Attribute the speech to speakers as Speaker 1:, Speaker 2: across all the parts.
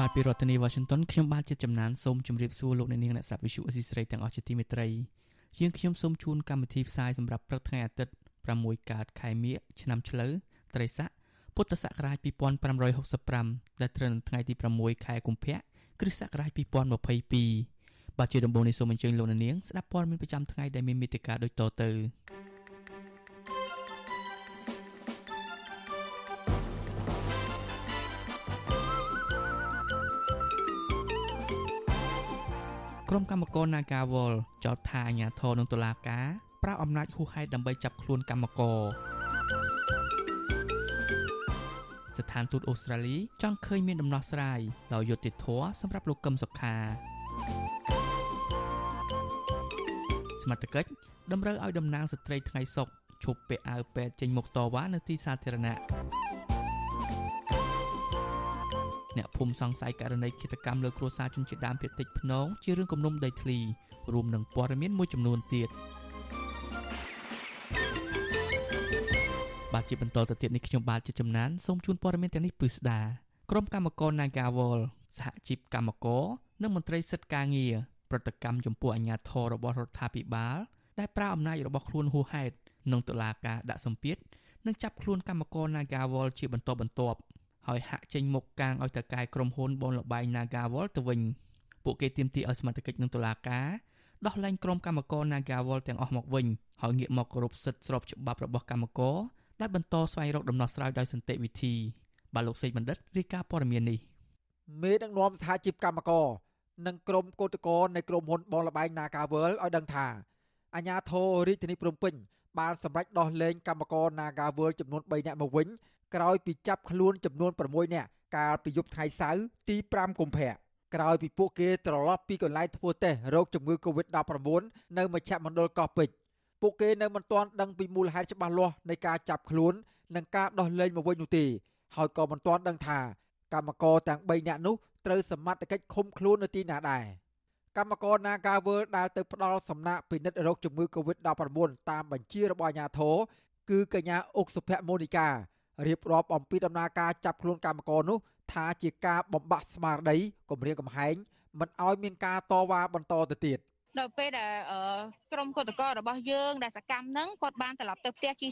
Speaker 1: បាទពីរដ្ឋធានី Washington ខ្ញុំបាទជាចំណានសូមជម្រាបសួរលោកអ្នកនាងអ្នកស្ដាប់ Vuthu Azizi Serai ទាំងអស់ជាទីមេត្រីយើងខ្ញុំសូមជូនកម្មវិធីផ្សាយសម្រាប់ព្រឹកថ្ងៃអាទិត្យ6កើតខែមិញឆ្នាំឆ្លូវត្រីស័កពុទ្ធសករាជ2565ដែលត្រូវនៅថ្ងៃទី6ខែកុម្ភៈគ្រិស្តសករាជ2022បាទជាដំបូងនេះសូមអញ្ជើញលោកនាងស្ដាប់ព័ត៌មានប្រចាំថ្ងៃដែលមានមេត្តាដូចតទៅ ក្រុមកម្មករ Nagawal ចោទថាអាញាធរនឹងតុលាការប្រើអំណាចហួសហេតុដើម្បីចាប់ខ្លួនកម្មករស្ថានទូតអូស្ត្រាលីចង់ឃើញមានដំណោះស្រាយដោយយុត្តិធម៌សម្រាប់លោកកឹមសុខាសមត្ថកិច្ចតម្រូវឲ្យតំណាងស្ត្រីថ្ងៃសុកឈប់ពាក់អាវពេទ្យចេញមុខតវ៉ានៅទីសាធារណៈ អ្នកភូមិសង្ស័យករណីឃាតកម្មលើគ្រួសារជនជាតិដើមភាគតិចភ្នងជារឿងគំនុំដីធ្លីរួមនឹងព័ត៌មានមួយចំនួនទៀតបាទជាបន្តទៅទៀតនេះខ្ញុំបាទជាចំណានសូមជូនព័ត៌មានទាំងនេះពឺស្ដាក្រុមកម្មករ Nagawal សហជីពកម្មករនិងមន្ត្រីសិទ្ធិការងារប្រតិកម្មចំពោះអាញាធររបស់រដ្ឋាភិបាលដែលប្រើអំណាចរបស់ខ្លួនហួសហេតុនិងតុលាការដាក់សម្ពាធនិងចាប់ខ្លួនកម្មករ Nagawal ជាបន្តបន្ទាប់ ហើយហាក់ចេញមុខកាងឲ្យតកែក្រុមហ៊ុនបនលបែង Nagawal ទៅវិញពួកគេទាមទារឲ្យសមត្ថកិច្ចនិងតុលាការដោះលែងក្រុមកម្មករ Nagawal ទាំងអស់មកវិញហើយងាកមកគោរពសិទ្ធិស្របច្បាប់របស់កម្មករដែលបន្តស្វែងរកដំណោះស្រាយដោយសន្តិវិធីបាទលោកសេកបណ្ឌិតរាយការណ៍ព័ត៌មាននេះ
Speaker 2: មេដឹកនាំសហជីពកម្មករនិងក្រុមកោតក្រនៃក្រុមហ៊ុនបងលបែង Nagavel ឲ្យដឹងថាអាជ្ញាធររាជធានីភ្នំពេញបានសម្រេចដោះលែងកម្មករ Nagavel ចំនួន3នាក់មកវិញ ក្រោយពីចាប់ខ្លួនចំនួន6នាក់កាលពីយប់ថ្ងៃសៅរ៍ទី5កុម្ភៈក្រោយពីពួកគេត្រឡប់ពីកន្លែងធ្វើតេស្តរោគជំងឺ Covid-19 នៅមជ្ឈមណ្ឌលកោះពេជ្រពួកគេនៅមិនទាន់ដឹងពីមូលហេតុច្បាស់លាស់នៃការចាប់ខ្លួននិងការដោះលែងមកវិញនោះទេហើយក៏មិនទាន់ដឹងថាកម្មករទាំង3នាក់នោះត្រូវសមត្ថកិច្ចឃុំខ្លួននៅទីណាដែរកម្មករ Nagavel ដែលទៅផ្ដល់សំណាក់ពិនិត្យរោគជំងឺ Covid-19 តាមបញ្ជារបស់អាជ្ញាធរគឺកញ្ញាអុកសុភមូនីកា រៀបរាប់អំពីដំណើរការចាប់ខ្លួនកម្មករនោះថាជាការបំបាក់ស្មារតីគម្រាមកំហែងមិនឲ្យមានការតវ៉ាបន្តទៅទៀត
Speaker 3: ដល់ពេលដែលក្រុមកុតកោរបស់យើងដែលសកម្មហ្នឹងគាត់បានត្រឡប់ទៅផ្ទះជិះ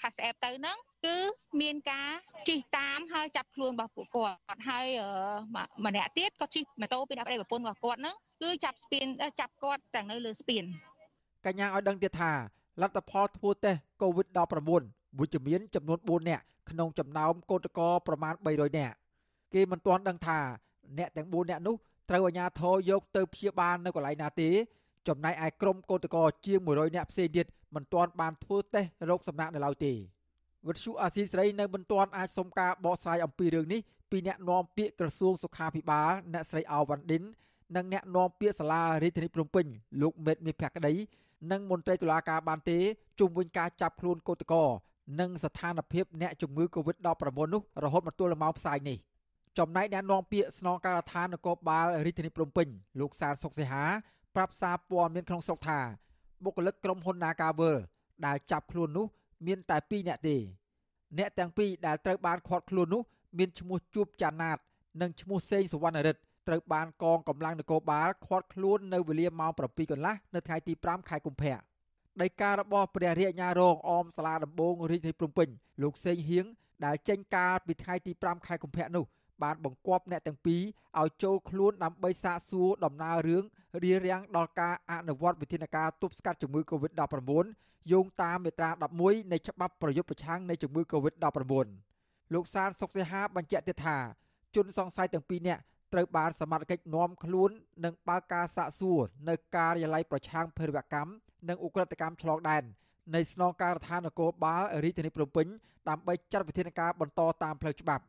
Speaker 3: pass app ទៅហ្នឹងគឺមានការជិះតាមហើយចាប់ខ្លួនរបស់ពួកគាត់ហើយម្នាក់ទៀតគាត់ជិះម៉ូតូពីដាក់ប្តីប្រពន្ធរបស់គាត់ហ្នឹងគឺចាប់ស្ពានចាប់គាត់ទាំងនៅលើស្ពានក
Speaker 2: ញ្ញាឲ្យដឹងទៀតថាលទ្ធផលធ្វើតេស្ត COVID-19 វិជ្ជមានចំនួន4នាក់ក្នុងចំណោមកោតកោប្រមាណ300នាក់គេមិនទាន់ដឹងថាអ្នកទាំង4នាក់នោះត្រូវអាជ្ញាធរយកទៅព្យាបាលនៅកន្លែងណាទេចំណែកឯក្រុមកោតកោជាង100នាក់ផ្សេងទៀតមិនទាន់បានធ្វើតេស្តរោគសំណាក់នៅឡើយទេវិទ្យុអាស៊ីសេរីនៅមិនទាន់អាចសុំការបកស្រាយអំពីរឿងនេះពីអ្នកនាំពាក្យក្រសួងសុខាភិបាលអ្នកស្រីអវ៉ាន់ឌិននិងអ្នកនាំពាក្យសាលារាជធានីភ្នំពេញលោកមេតមាសភក្តីនិងមន្ត្រីតុលាការបានទេជុំវិញការចាប់ខ្លួនកោតកោ និងស្ថានភាពអ្នកជំងឺ Covid-19 នោះរហូតមកទល់ម៉ោងផ្សាយនេះចំណែកអ្នកនាំពាក្យស្នងការដ្ឋាននគរបាលរាជធានីភ្នំពេញលោកសានសុកសិហាប្រាប់សារព័ត៌មានក្នុងស្រុកថាបុគ្គលិកក្រុមហ៊ុន Nagavel ដែលចាប់ខ្លួននោះ មានតែ2នាក់ទេអ្នកទាំងពីរដែលត្រូវបានឃាត់ខ្លួននោះមានឈ្មោះជួបចាណាត និងឈ្មោះសេងសវណ្ណរិទ្ធត្រូវបានកងកម្លាំងនគរបាលឃាត់ខ្លួននៅវេលាម៉ោង7កន្លះនៅថ្ងៃទី5ខែកុម្ភៈ ដីការបស់ព្រះរាជអាជ្ញារងអមសាលាដំបងរាជធានីភ្នំពេញលោកសេងហៀងដែលចេញកាលពីថ្ងៃទី5ខែកុម្ភៈនោះបានបង្គាប់អ្នកទាំងពីរឲ្យចូលខ្លួនដើម្បីសាកសួរដំណើររឿងរារាំងដល់ការអនុវត្តវិធានការទប់ស្កាត់ជំងឺ Covid-19 យោងតាមមាត្រា11នៃច្បាប់ប្រយុទ្ធប្រឆាំងនៃជំងឺ Covid-19 លោកសានសុកសេហាបញ្ជាក់ទៀតថា ជនសង្ស័យទាំងពីរនាក់ត្រូវបានសមត្ថកិច្ចនាំខ្លួននិងបើកការសាកសួរនៅការិយាល័យប្រឆាំងភេរវកម្ម និងឧក្រិដ្ឋកម្មឆ្លងដែននៃស្នងការដ្ឋាននគរបាលរាជធានីភ្នំពេញដើម្បីចាត់វិធានការបន្តតាមផ្លូវច្បាប់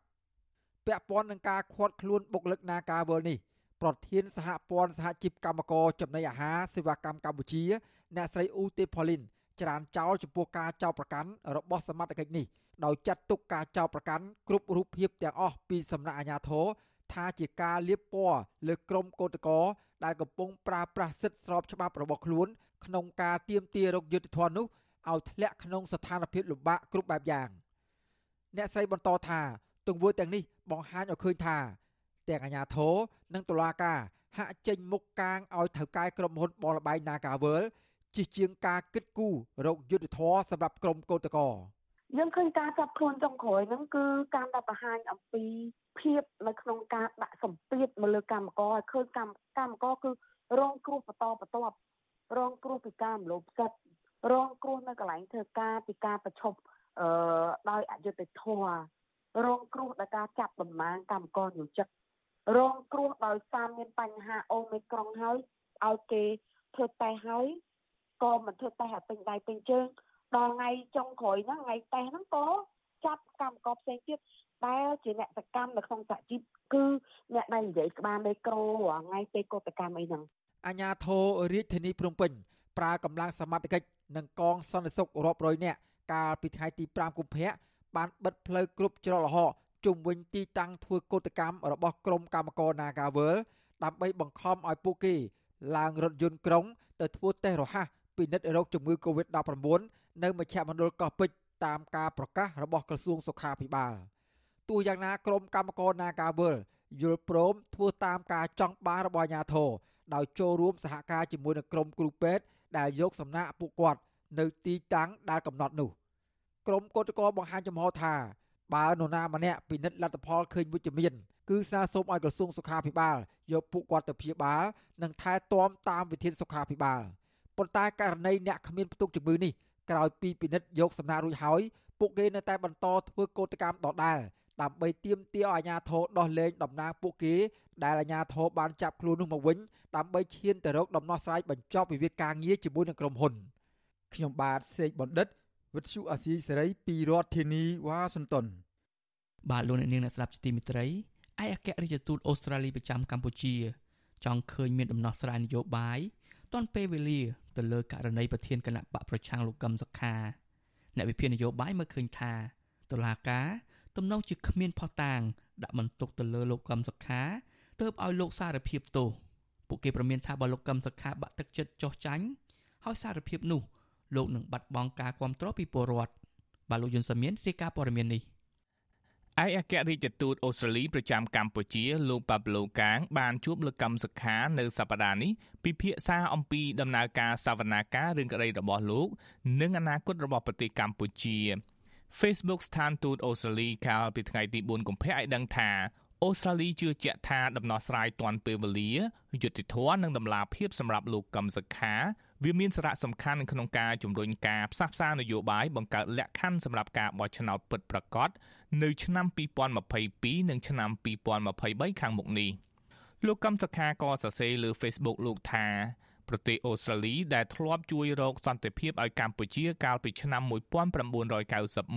Speaker 2: ពាក់ព័ន្ធនឹងការឃាត់ខ្លួនបុគ្គលិកនាការវលនេះប្រធានសហព័ន្ធសហជីពកម្មករចំណីអាហារសេវាកម្មកម្ពុជា អ្នកស្រីអ៊ូទេផូលីនច្រានចោលចំពោះការចោទប្រកាន់របស់សមត្ថកិច្ចនេះដោយចាត់ទុកការចោទប្រកាន់គ្រប់រូបភាពទាំងអស់ពីសំណាក់អាជ្ញាធរថាជាការលៀបពណ៌លើក្រុមកោតក្រដែលកំពុងប្រើប្រាស់សិទ្ធិស្របច្បាប់របស់ខ្លួន ក្នុងការទៀមទារោគយុទ្ធធននោះឲ្យធ្លាក់ក្នុងស្ថានភាពលំបាកគ្រប់បែបយ៉ាងអ្នកស្រីបន្តថាទង្វើទាំងនេះបង្ហាញឲ្យឃើញថាទាំងអាជ្ញាធរនិងតុលាការហាក់ចេញមុខកាងឲ្យថៅកែក្រុមហ៊ុនបលបៃ Nagavel ជាជាងការគិតគូររោគយុទ្ធធរសម្រាប់ក្រុមកោតក្រ
Speaker 4: យើងឃើញការចាប់ខ្លួនចុងក្រោយហ្នឹងគឺការដាក់បង្ហាញអំពីភាពនៅក្នុងការដាក់សម្ពាធមកលើកម្មករឲ្យឃើញកម្មកម្មករគឺរងគ្រោះបន្តបន្ទាប់ រងគ្រោះពីការមលោបសិទ្ធរងគ្រោះនៅកន្លែងធ្វើការពីការប្រឈប់អឺដោយអយុត្តិធម៌រងគ្រោះដោយការចាប់តំណាងកម្មករយោជិករងគ្រោះដោយសារមានបញ្ហាអូមីក្រុងហើយឲ្យគេធ្វើតេស្តហើយក៏មិនធ្វើតេស្តឲ្យពេញដៃពេញជើងដល់ថ្ងៃចុងក្រោយហ្នឹងថ្ងៃតេស្តហ្នឹងក៏ចាប់កម្មករផ្សេងទៀតដែលជាអ្នកសកម្មនៅក្នុងសហជីពគឺអ្នកដែលនិយាយក្បាលមេក្រូថ្ងៃពេលកោតកម្មអីហ្នឹង
Speaker 2: អាញាធររាជធានីភ្នំពេញប្រើកម្លាំងសមត្ថកិច្ចនិងកងសន្តិសុខរាប់រយនាក់កាលពីថ្ងៃទី5កុម្ភៈបានបិទផ្លូវគ្រប់ច្រកល្ហកជុំវិញទីតាំងធ្វើកោតកម្មរបស់ក្រុមកម្មករ Nagawal ដើម្បីបង្ខំឲ្យពួកគេឡើងរថយន្តក្រុងទៅធ្វើតេស្តរហ័សពិនិត្យរោគជំងឺ Covid-19 នៅមជ្ឈមណ្ឌលកោះពេជ្រតាមការប្រកាសរបស់ក្រសួងសុខាភិបាលទោះយ៉ាងណាក្រុមកម្មករ Nagawal យល់ព្រមធ្វើតាមការចង់បានរបស់អាជ្ញាធរ ដោយចូលរួមសហការជាមួយនឹងក្រុមគ្រូពេទ្យដែលយកសំណាក់ពួកគាត់នៅទីតាំងដែលកំណត់នោះក្រុមកោតក្របង្ហាញចំហថាបើនរណាម្នាក់ពិនិត្យលទ្ធផលឃើញវិជ្ជមានគឺសារសូមឲ្យក្រសួងសុខាភិបាលយកពួកគាត់ទៅព្យាបាលនិងថែទាំតាមវិធានសុខាភិបាលប៉ុន្តែករណីអ្នកគ្មានផ្ទុកជំងឺនេះក្រោយពីពិនិត្យយកសំណាក់រួចហើយពួកគេនៅតែបន្តធ្វើកោតកម្មដដែលដើម្បីទាមទារឲ្យអាជ្ញាធរដោះលែងតំណាងពួកគេ ដែលអាជ្ញាធរបានចាប់ខ្លួននោះមកវិញដើម្បីឈានទៅរកដំណោះស្រាយបញ្ចប់វិវាទការងារជាមួយនឹងក្រុមហ៊ុនខ្ញុំបាទសេកបណ្ឌិតវិទ្យុអាស៊ីសេរីពីរដ្ឋធានីវ៉ាស៊ីនតោន
Speaker 1: បាទលោកអ្នកនាងអ្នកស្ដាប់ជាទីមេត្រីឯកអគ្គរដ្ឋទូតអូស្ត្រាលីប្រចាំកម្ពុជា ចង់ឃើញមានដំណោះស្រាយនយោបាយទាន់ពេលវេលាទៅលើករណីប្រធានគណៈបកប្រឆាំងលោកកឹមសុខាអ្នកវិភាគនយោបាយមើលឃើញថាតុលាការទំនងជាគ្មានផុសតាងដាក់បន្ទុកទៅលើលោកកឹមសុខា ទើបឲ្យលោកសារភាពទោសពួកគេប្រមានថាបើលោកកឹមសុខាបាក់ទឹកចិត្តចោះចាញ់ហើយសារភាពនោះលោកនឹងបាត់បង់ការគ្រប់គ្រងពីពលរដ្ឋបាទលោកយុនសាមៀនរាយការណ៍ព័ត៌មាននេះ
Speaker 5: ឯកអគ្គរដ្ឋទូតអូស្ត្រាលីប្រចាំកម្ពុជាលោកប៉ាប្លូកាង បានជួបលោកកម្មសខានៅសប្តាហ៍នេះពិភាក្សាអំពីដំណើរការសវនាការរឿងក្តីរបស់លោក និងអនាគតរបស់ប្រទេសកម្ពុជា Facebook ស្ថានទូតអូស្ត្រាលីកាលពីថ្ងៃទី4កុម្ភៈឲ្យដឹងថា អូស្ត្រាលីជឿជាក់ថាដំណោះស្រាយទាន់ពេលវេលាយុត្តិធម៌និងតម្លាភាពសម្រាប់លោកកឹមសុខាវាមានសារៈសំខាន់ក្នុងការជំរុញការផ្សះផ្សានយោបាយបង្កើតលក្ខខណ្ឌសម្រាប់ការបោះឆ្នោតពិតប្រាកដនៅឆ្នាំ2022និងឆ្នាំ2023ខាងមុខនេះលោកកឹមសុខាក៏សរសេរលើ Facebook លោកថាប្រទេសអូស្ត្រាលីដែលធ្លាប់ជួយរកសន្តិភាពឲ្យកម្ពុជាកាលពីឆ្នាំ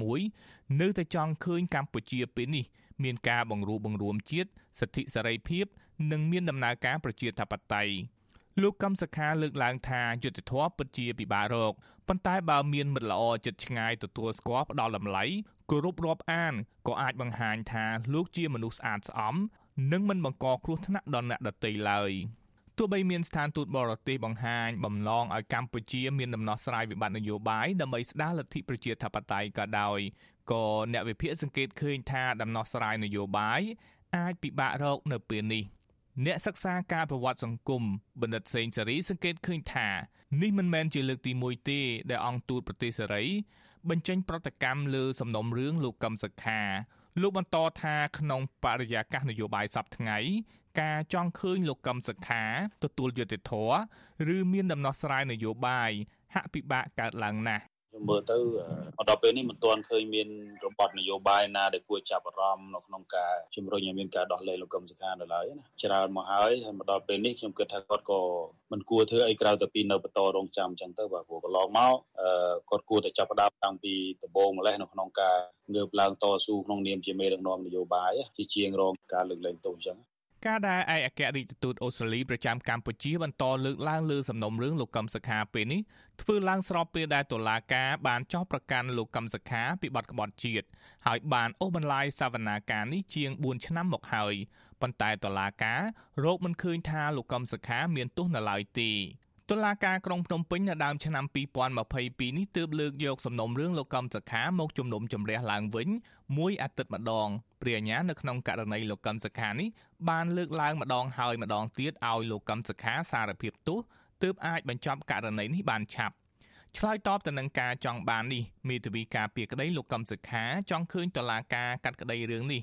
Speaker 5: 1991នៅតែចង់ឃើញកម្ពុជាពេលនេះ មានការបង្រួបបង្រួមជាតិសិទ្ធិសេរីភាព និងមានដំណើរការប្រជាធិបតេយ្យលោកកឹមសុខាលើកឡើងថាយុទ្ធធម៌ពិតជាពិបាករកប៉ុន្តែបើមានមិត្តល្អចិត្តឆ្ងាយទទួលស្គាល់ផ្ដល់តម្លៃគោរពរាប់អានក៏អាចបង្ហាញថាលោកជាមនុស្សស្អាតស្អំនិងមិនបង្កគ្រោះថ្នាក់ដល់អ្នកដទៃឡើយទោះបីមានស្ថានទូតបរទេសបង្ហាញបំឡងឲ្យកម្ពុជាមានដំណោះស្រាយវិបត្តិនយោបាយដើម្បីស្ដារលទ្ធិប្រជាធិបតេយ្យក៏ដោយ ក៏អ្នកវិភាគសង្កេតឃើញថាដំណោះស្រាយនយោបាយអាចពិបាករកនៅពេលនេះ។អ្នកសិក្សាការប្រវត្តិសង្គមបណ្ឌិតសេងសេរីសង្កេតឃើញថានេះមិនមែនជាលើកទី1ទេដែលអង្គទូតប្រទេសសេរី បញ្ចេញប្រតិកម្មលើសំណុំរឿងលោកកឹមសុខាលោកបន្តថាក្នុងបរិយាកាសនយោបាយសពថ្ងៃការចង់ឃើញលោកកឹមសុខាទទួលយុត្តិធម៌ឬមានដំណោះស្រាយនយោបាយហាក់ពិបាកកើតឡើងណាស់
Speaker 6: ខ្ញុំមើលទៅមកដល់ពេលនេះមិនទាន់ឃើញមានរបបនយោបាយណាដែលគួរចាប់អារម្មណ៍នៅក្នុងការជំរុញឲ្យមានការដោះលែងលោកកឹមសុខានៅឡើយណាច្រើនមកហើយហើយមកដល់ពេលនេះខ្ញុំគិតថាគាត់ក៏មិនគួរធ្វើអីក្រៅតែពីនៅបន្តរងចាំអញ្ចឹងទៅបាទព្រោះកន្លងមកគាត់គួរតែចាប់ផ្ដើមតាំងពីដំបូងម្លេះនៅក្នុងការងើបឡើងតស៊ូក្នុងនាមជាមេដឹកនាំនយោបាយជាជាងរងការលើកលែងទោសអញ្ចឹង
Speaker 5: ការដែលឯកអគ្គរដ្ឋទូតអូស្ត្រាលីប្រចាំកម្ពុជាបន្តលើកឡើងលើសំណុំរឿងលោកកឹមសុខាពេលនេះធ្វើឡើងស្របពេលដែលតុលាការបានចោទប្រកាន់លោកកឹមសុខាពីបទក្បត់ជាតិហើយបានអូសបន្លាយសវនាការនេះជាង4ឆ្នាំមកហើយប៉ុន្តែតុលាការរកមិនឃើញថាលោកកឹមសុខាមានទោសនៅឡើយទេតុលាការក្រុងភ្នំពេញនៅដើមឆ្នាំ2022នេះទើបលើកយកសំណុំរឿងលោកកំសខាមកជំនុំជម្រះឡើងវិញមួយអាទិត្យម្ដង ព្រះអាញានៅក្នុងករណីលោកកំសខានេះបានលើកឡើងម្ដងហើយម្ដងទៀតឲ្យលោកកំសខាសារភាពទោសទើបអាចបញ្ចប់ករណីនេះបានឆាប់ឆ្លើយតបទៅនឹងការចង់បាននេះមេធាវីការពីក្តីលោកកំសខាចង់ឃើញតឡាការកាត់ក្តីរឿងនេះ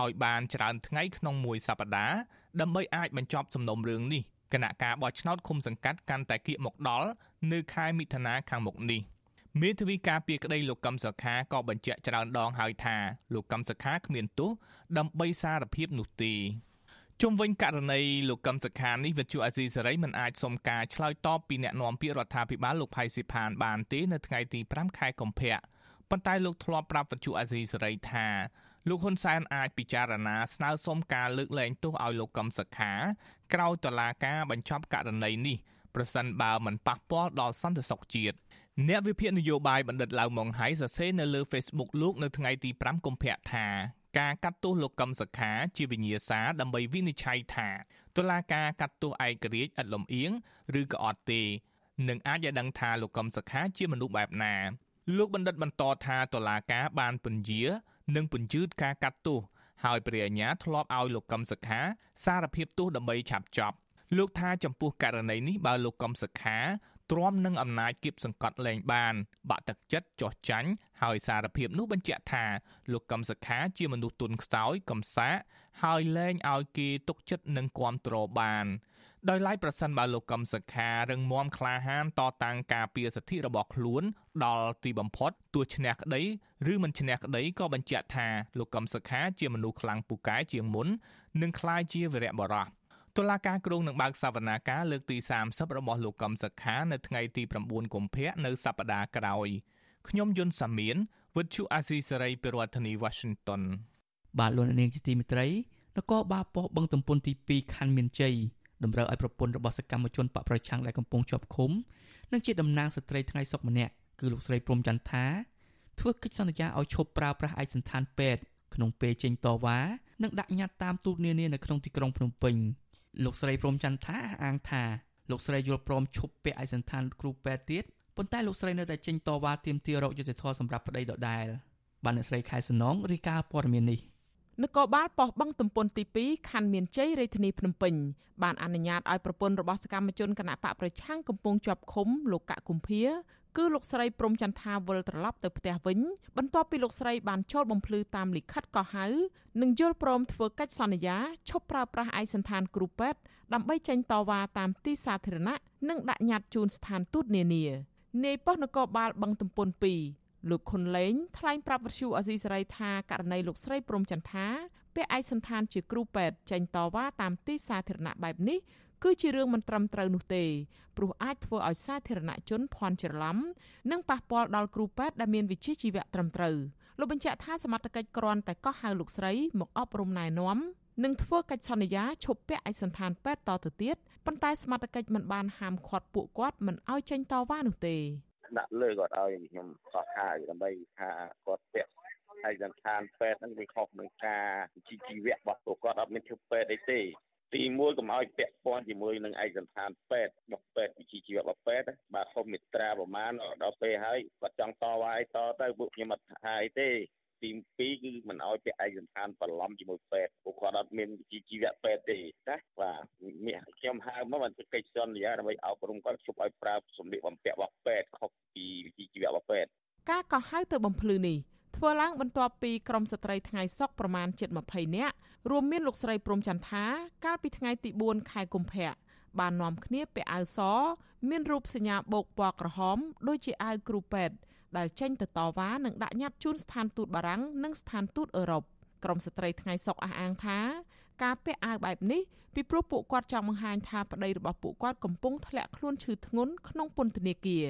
Speaker 5: ឲ្យបានច្រើនថ្ងៃក្នុងមួយសប្តាហ៍ដើម្បីអាចបញ្ចប់សំណុំរឿងនេះគណៈការបោះឆ្នោតឃុំសង្កាត់កាន់តែគៀកមកដល់នៅខែមិថុនាខាងមុខនេះ មេធាវីការពីក្តីលោកកឹមសុខាក៏បញ្ជាក់ច្រើនដងហើយថាលោកកឹមសុខាគ្មានទោសដើម្បីសារភាពនោះទេជុំវិញករណីលោកកឹមសុខានេះវិទ្យុអាស៊ីសេរីមិនអាចសុំការឆ្លើយតបពីអ្នកនាំពាក្យរដ្ឋាភិបាលលោកផៃស៊ីផានបានទេនៅថ្ងៃទី5ខែកុម្ភៈប៉ុន្តែលោកធ្លាប់ប្រាប់វិទ្យុអាស៊ីសេរីថាលោកហ៊ុនសែនអាចពិចារណាស្នើសុំការលើកលែងទោសឲ្យលោកកឹមសុខា ក្រោយតុលាការបញ្ចប់ករណីនេះប្រសិនបើមិនប៉ះពាល់ដល់សន្តិសុខជាតិ អ្នកវិភាគនយោបាយបណ្ឌិតឡៅម៉ុងហៃសរសេរនៅលើ Facebook លោកនៅថ្ងៃទី5កុម្ភៈថាការកាត់ទោសលោកកឹមសុខាជាវិញ្ញាសាដើម្បីវិនិច្ឆ័យថាតុលាការកាត់ទោសឯករាជ្យឥតលំអៀងឬក៏អត់ទេនឹងអាចឲ្យដឹងថាលោកកឹមសុខាជាមនុស្សបែបណាលោកបណ្ឌិតបន្តថាតុលាការបានពន្យានិងពន្យឺតការកាត់ទោសហើយព្រះអាជ្ញាធ្លាប់ឲ្យលោកកឹមសុខា សារភាពទោសដើម្បីឆាប់ចប់លោកថាចំពោះករណីនេះបើលោកកឹមសុខា ទ្រាំនឹងអំណាចគៀបសង្កត់លែងបាន បាក់ទឹកចិត្តចោះចាញ់ហើយសារភាពនោះបញ្ជាក់ថាលោកកឹមសុខាជាមនុស្សទុនខ្សោយកំសាកហើយលែងឲ្យគេទុកចិត្តនិងគ្រប់គ្រងបានដោយឡែកប្រសិនបើលោកកឹមសុខារឹងមាំក្លាហានតតាំងការពារសិទ្ធិរបស់ខ្លួន ដល់ទីបំផុតទោះឈ្នះក្តីឬមិនឈ្នះក្តីក៏បញ្ជាក់ថាលោកកឹមសុខាជាមនុស្សខ្លាំងពូកែជាងមុននិងក្លាយជាវីរៈបរិះ តុលាការក្រុងនឹងបើកសវនាការលើកទី30របស់លោកកឹមសុខានៅថ្ងៃទី9កុម្ភៈនៅសប្តាហ៍ក្រោយខ្ញុំយុនសាមៀនវិទ្យុអាស៊ីសេរីពីរដ្ឋធានី Washington
Speaker 1: បាទលោកនាងជាទីមេត្រីនគរបាលប៉ុស្តិ៍បឹងទំពុនទី2ខណ្ឌមានជ័យតម្រូវឲ្យប្រពន្ធរបស់សកម្មជនបកប្រឆាំងដែលកំពុងជាប់ឃុំនិងជាតំណាងស្ត្រីថ្ងៃសុកម្នាក់គឺលោកស្រីព្រំចន្ទថាធ្វើកិច្ចសន្យាឲ្យឈប់ប្រើប្រាស់ឯកសណ្ឋានពេទ្យក្នុងពេលចេញតវ៉ានិងដាក់ញត្តិតាមទូតនានានៅក្នុងទីក្រុងភ្នំពេញ លោកស្រីព្រំចន្ទថាអះអាងថាលោកស្រីយល់ព្រមឈប់ពាក់ឯកសណ្ឋានគ្រូពេទ្យទៀតប៉ុន្តែលោកស្រីនៅតែចេញតវ៉ាទាមទាររកយុត្តិធម៌សម្រាប់ប្តីដដែលបានអ្នកស្រីខែសំណងរាយការណ៍ព័ត៌មាននេះ
Speaker 7: នគរបាលប៉ុស្តិ៍បឹងទំពុនទី2ខណ្ឌមានជ័យរាជធានីភ្នំពេញបានអនុញ្ញាតឲ្យប្រពន្ធរបស់សកម្មជនគណៈបកប្រឆាំងកំពុងជាប់ឃុំលោកកកគុម្ភាគឺលោកស្រីព្រំចន្ទថាវិលត្រឡប់ទៅផ្ទះវិញបន្ទាប់ពីលោកស្រីបានចូលបំភ្លឺតាមលិខិតកោះហៅនិងយល់ព្រមធ្វើកិច្ចសន្យាឈប់ប្រើប្រាស់ឯកសណ្ឋានគ្រូពេទ្យដើម្បីចេញតវ៉ាតាមទីសាធារណៈនិងដាក់ញត្តិជូនស្ថានទូតនានានាយប៉ុស្តិ៍នគរបាលបឹងទំពុន2 លោកខុនលេងថ្លែងប្រាប់វិទ្យុអាស៊ីសេរីថាករណីលោកស្រីព្រំចន្ទថាពាក់ឯកសណ្ឋានជាគ្រូពេទ្យចេញតវ៉ាតាមទីសាធារណៈបែបនេះគឺជារឿងមិនត្រឹមត្រូវនោះទេព្រោះអាចធ្វើឲ្យសាធារណជនភ័ន្តច្រឡំនិងប៉ះពាល់ដល់គ្រូពេទ្យដែលមានវិជ្ជាជីវៈត្រឹមត្រូវលោកបញ្ជាក់ថាសមត្ថកិច្ចគ្រាន់តែកោះហៅលោកស្រីមកអប់រំណែនាំនិងធ្វើកិច្ចសន្យាឈប់ពាក់ឯកសណ្ឋានពេទ្យតទៅទៀតប៉ុន្តែសមត្ថកិច្ចមិនបានហាមឃាត់ពួកគាត់មិនឲ្យចេញតវ៉ានោះទេ
Speaker 8: ដាក់លើគាត់ឲ្យខ្ញុំកោះហៅដើម្បីថាគាត់ពាក់ឯកសណ្ឋានពេទ្យហ្នឹងវាខុសនឹងការជីវៈរបស់ពួកគាត់អត់មានឈប់ពេទ្យអីទេទី1កុំឲ្យពាក់ព័ន្ធជាមួយនឹងឯកសន្តានពេទ្យរបស់ពេទ្យវិជ្ជាជីវៈរបស់ពេទ្យបាទហុំមិត្រាប្រមាណដល់ពេលហើយគាត់ចង់តវ៉ាឲ្យតទៅពួកខ្ញុំអត់ថាអីទេ ទី2គឺមិនឲ្យពាក់ឯកសន្តានបន្លំជាមួយពេទ្យពួកគាត់អត់មានវិជ្ជាជីវៈពេទ្យទេណាបាទខ្ញុំហៅមកបានកិច្ចសន្យាដើម្បីអប់រំគាត់ជប់ឲ្យប្រើសម្លៀកបំពាក់របស់ពេទ្យខុសពីវិជ្ជាជីវៈរបស់ពេទ្យ
Speaker 7: ការកោះហៅទៅបំភ្លឺនេះធ្វើឡើងបន្ទាប់ពីក្រមស្ត្រីថ្ងៃសុកប្រមាណជិត20នាក់រួមមានលោកស្រីព្រំចន្ទថាកាលពីថ្ងៃទី4ខែកុម្ភៈបាននាំគ្នាពាក់អាវស មានរូបសញ្ញាបូកពណ៌ក្រហម ដូចជាអាវគ្រូពេទ្យ ដែលចេញទៅតវ៉ានិងដាក់ញត្តិជូនស្ថានទូតបារាំងនិងស្ថានទូតអឺរ៉ុបក្រមស្ត្រីថ្ងៃសុកអះអាងថាការពាក់អាវបែបនេះពីព្រោះពួកគាត់ចង់បង្ហាញថាប្តីរបស់ពួកគាត់កំពុងធ្លាក់ខ្លួនឈឺធ្ងន់ក្នុងពន្ធនាគារ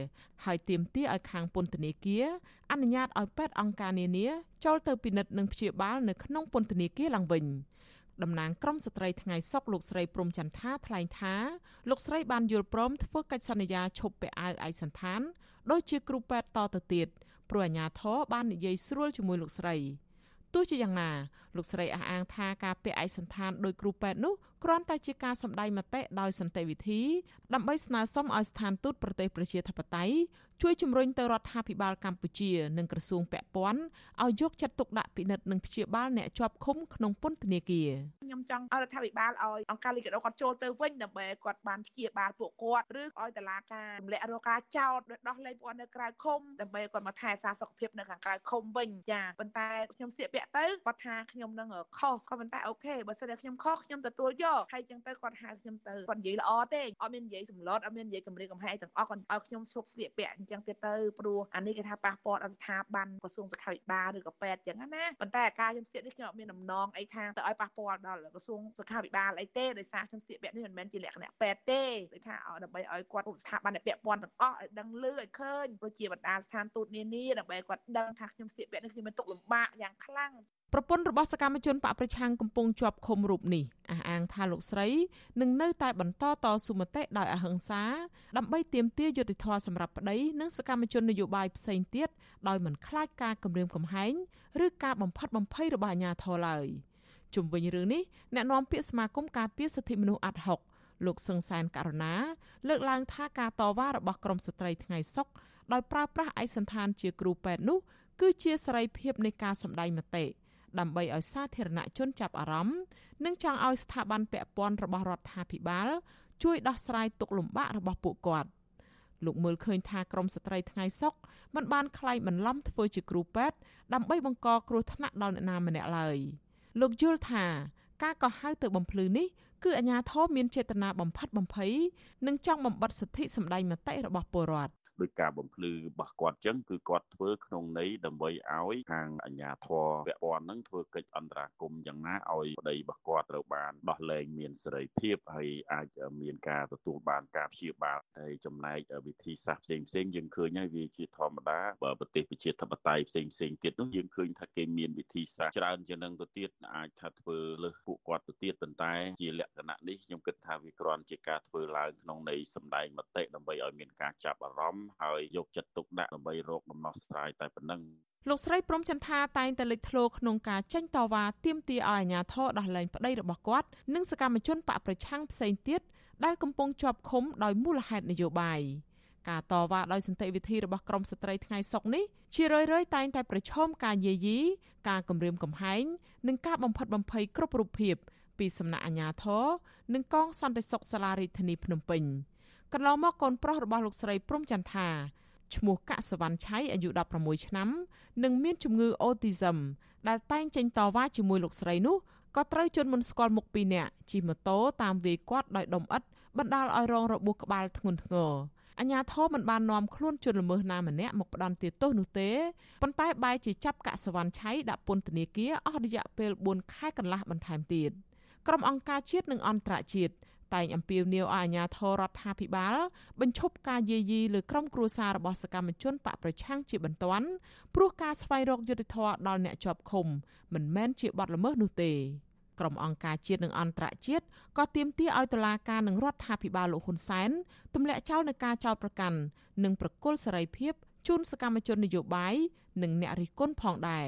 Speaker 7: ហើយទាមទារឲ្យខាងពន្ធនាគារអនុញ្ញាតឲ្យពេទ្យអង្គការនានាចូលទៅពិនិត្យនិងព្យាបាលនៅក្នុងពន្ធនាគារឡើងវិញ តំណាងក្រមស្ត្រីថ្ងៃសុកលោកស្រីព្រំចន្ទថាថ្លែងថាលោកស្រីបានយល់ព្រមធ្វើកិច្ចសន្យាឈប់ពាក់អាវឯកសន្តានដោយជាគ្រូពេទ្យតទៅទៀតព្រោះអាញាធរបាននិយាយស្រួលជាមួយលោកស្រីទោះជាយ៉ាងណាលោកស្រីអះអាងថាការពាក់ឯកសន្តានដោយគ្រូពេទ្យនោះ គ្រាន់តែជាការសម្ដែងមតិដោយសន្តិវិធីដើម្បីស្នើសុំឲ្យស្ថានទូតប្រទេសប្រជាធិបតេយ្យជួយជំរុញទៅរដ្ឋាភិបាលកម្ពុជានិងក្រសួងពាក់ព័ន្ធឲ្យយកចិត្តទុកដាក់ពិនិត្យនិងព្យាបាលអ្នកជាប់ឃុំក្នុងពន្ធនាគារ
Speaker 9: ខ្ញុំចង់ឲ្យរដ្ឋាភិបាលឲ្យអង្គការលីកាដូគាត់ចូលទៅវិញដើម្បីគាត់បានព្យាបាលពួកគាត់ឬឲ្យតឡាការទម្លាក់រកការចោទដោះលែងពួកនៅក្រៅឃុំដើម្បីគាត់មកថែសារសុខភាពនៅខាងក្រៅឃុំវិញចាប៉ុន្តែខ្ញុំស្លៀកពាក់ទៅគាត់ថាខ្ញុំនឹងខុសក៏ប៉ុន្តែអូខេបើសិនជាខ្ញុំខុសខ្ញុំទទួលយកហើយចឹងទៅគាត់ហៅខ្ញុំទៅគាត់និយាយល្អទេអត់មាននិយាយសម្លុតអត់មាននិយាយគម្រាមកំហែងទាំងអស់គាត់ឲ្យខ្ញុំឈប់ស្លៀកពាក់អញ្ចឹងទៀតទៅព្រោះអានេះគេថាប៉ះពាល់ដល់ស្ថាប័នក្រសួងសុខាភិបាលឬក៏ពេទ្យចឹងណាប៉ុន្តែអាការខ្ញុំស្លៀកនេះខ្ញុំអត់មានដំណងអីថាទៅឲ្យប៉ះពាល់ដល់ក្រសួងសុខាភិបាលអីទេដោយសារខ្ញុំស្លៀកពាក់នេះមិនមែនជាលក្ខណៈពេទ្យទេដូចថាដើម្បីឲ្យគាត់ស្ថាប័នពាក់ព័ន្ធទាំងអស់ឲ្យដឹងលឺឲ្យឃើញព្រោះជាបណ្ដាស្ថានទូតនានាដើម្បីគាត់ដឹងថាខ្ញុំស្លៀកពាក់នេះខ្ញុំមានទុកលំបាកយ៉ាងខ្លាំង
Speaker 7: ប្រពន្ធរបស់សកម្មជនបកប្រឆាំងកំពុងជាប់ឃុំរូបនេះអះអាងថាលោកស្រីនឹងនៅតែបន្តតស៊ូមតិដោយអហិង្សាដើម្បីទាមទារយុត្តិធម៌សម្រាប់ប្តីនិងសកម្មជននយោបាយផ្សេងទៀតដោយមិនខ្លាចការគំរាមកំហែងឬការបំផិតបំភ័យរបស់អាជ្ញាធរឡើយជុំវិញរឿងនេះអ្នកនាំពាក្យសមាគមការពារសិទ្ធិមនុស្សអាត់ហុកលោកសឹងសែនករណាលើកឡើងថាការតវ៉ារបស់ក្រមស្ត្រីថ្ងៃសុកដោយប្រើប្រាស់ឯកសន្តានជាគ្រូពេទ្យនោះគឺជាសេរីភាពនៃការសម្ដែងមតិ ដើម្បីឲ្យសាធារណជនចាប់អារម្មណ៍និងចង់ឲ្យស្ថាប័នពាក់ព័ន្ធរបស់រដ្ឋាភិបាលជួយដោះស្រាយទុក្ខលំបាករបស់ពួកគាត់លោកមើលឃើញថាក្រមស្ត្រីថ្ងៃសុកមិនបានខ្លែងបន្លំធ្វើជាគ្រូពេទ្យដើម្បីបង្កគ្រោះថ្នាក់ដល់អ្នកណាម្នាក់ឡើយលោកយល់ថាការកោះហៅទៅបំភ្លឺនេះគឺអាញាធមមានចេតនាបំផិតបំភ័យនិងចង់បំបិតសិទ្ធិសម្ដែងមតិរបស់ពលរដ្ឋ
Speaker 10: ដោយការបំភ្លឺរបស់គាត់ចឹងគឺគាត់ធ្វើក្នុងន័យដើម្បីឲ្យខាងអាជ្ញាធរពាក់ព័ន្ធនឹងធ្វើកិច្ចអន្តរាគមន៍យ៉ាងណាឲ្យប្តីរបស់គាត់ត្រូវបានដោះលែងមានសេរីភាពហើយអាចមានការទទួលបានការព្យាបាលហើយចំណែកវិធីសាស្ត្រផ្សេងផ្សេងយើងឃើញហើយវាជាធម្មតាបើប្រទេសប្រជាធិបតេយ្យផ្សេងផ្សេងទៀតនោះយើងឃើញថាគេមានវិធីសាស្ត្រច្រើនជាងនឹងទៅទៀតអាចថាធ្វើលើសពួកគាត់ទៅទៀតប៉ុន្តែជាលក្ខណៈនេះខ្ញុំគិតថាវាគ្រាន់ជាការធ្វើឡើងក្នុងន័យសម្ដែងមតិដើម្បីឲ្យមានការចាប់អារម្មណ៍ហើយយកចិត្តទុកដាក់ដើម្បីរកដំណោះស្រាយតែប៉ុណ្ណឹង
Speaker 7: លោកស្រីព្រំចន្ទថាតែងតែលេចធ្លោក្នុងការចេញតវ៉ាទាមទារឲ្យអាជ្ញាធរដោះលែងប្តីរបស់គាត់និងសកម្មជនបកប្រឆាំងផ្សេងទៀតដែលកំពុងជាប់ឃុំដោយមូលហេតុនយោបាយការតវ៉ាដោយសន្តិវិធីរបស់ក្រមស្ត្រីថ្ងៃសុកនេះជារឿយៗតែងតែប្រឈមការយាយីការគំរាមកំហែងនិងការបំផិតបំភ័យគ្រប់រូបភាពពីសំណាក់អាជ្ញាធរនិងកងសន្តិសុខសាលារដ្ឋាភិបាលភ្នំពេញ។ កន្លងមកកូនប្រុសរបស់លោកស្រីព្រំចន្ទថាឈ្មោះកសវណ្ណឆៃអាយុ16ឆ្នាំនិងមានជំងឺអូទីសឹមដែលតែងចេញតវ៉ាជាមួយលោកស្រីនោះក៏ត្រូវជន់មិនស្គាល់មុខពីរនាក់ជិះម៉ូតូតាមវាយគាត់ដោយដុំឥដ្ឋបណ្ដាលឲ្យរងរបួសក្បាលធ្ងន់ធ្ងរអញ្ញាធមមិនបាននាំខ្លួនជនល្មើសណាម្នាក់មកផ្ដន់ទោសនោះទេប៉ុន្តែបែរជាចាប់កសវណ្ណឆៃដាក់ពន្ធនាគារអស់រយៈពេល4ខែកន្លះបន្ថែមទៀតក្រុមអង្គការជាតិនិងអន្តរជាតិ តែងអំពាវនាវឲ្យអាជ្ញាធររដ្ឋាភិបាលបញ្ឈប់ការយាយីលើក្រុមគ្រួសាររបស់សកម្មជនបកប្រឆាំងជាបន្ទាន់ព្រោះការស្វែងរកយុត្តិធម៌ដល់អ្នកជាប់ឃុំមិនមែនជាបទល្មើសនោះទេក្រុមអង្គការជាតិនិងអន្តរជាតិក៏ទាមទារឲ្យតុលាការនិងរដ្ឋាភិបាលលោកហ៊ុនសែនទម្លាក់ចោលនឹងការចោទប្រកាន់និងប្រគល់សេរីភាពជូនសកម្មជននយោបាយនិងអ្នករិះគន់ផងដែរ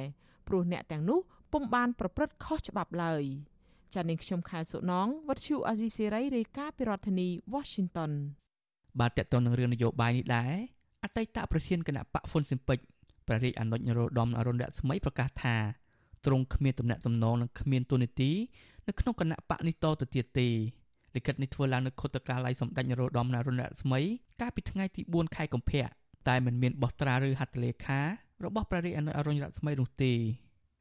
Speaker 7: ព្រោះអ្នកទាំងនោះពុំបានប្រព្រឹត្តខុសច្បាប់ឡើយ។ ចានាងខ្ញុំខែសុណងវັດឈូអាស៊ីសេរីរាយការណ៍ពីរដ្ឋធានី Washington
Speaker 1: បាទតកតននឹងរឿងនយោបាយនេះដែរអតីតប្រធានគណៈបកហ្វុនស៊ិមពេចព្រះរាជអនុជនរោត្តមអរុណរស្មីប្រកាសថាទ្រង់គ្មានទំនាក់ទំនងនិងគ្មានទូនីតិនៅក្នុងគណៈបកនេះតទៅទៀតទេលិខិតនេះធ្វើឡើងនៅខុទ្ទកាល័យសម្ដេចនរោត្តមអរុណរស្មីកាលពីថ្ងៃទី4ខែកុម្ភៈតែមិនមានបោះត្រាឬហត្ថលេខារបស់ព្រះរាជអនុអរុណរស្មីនោះទេ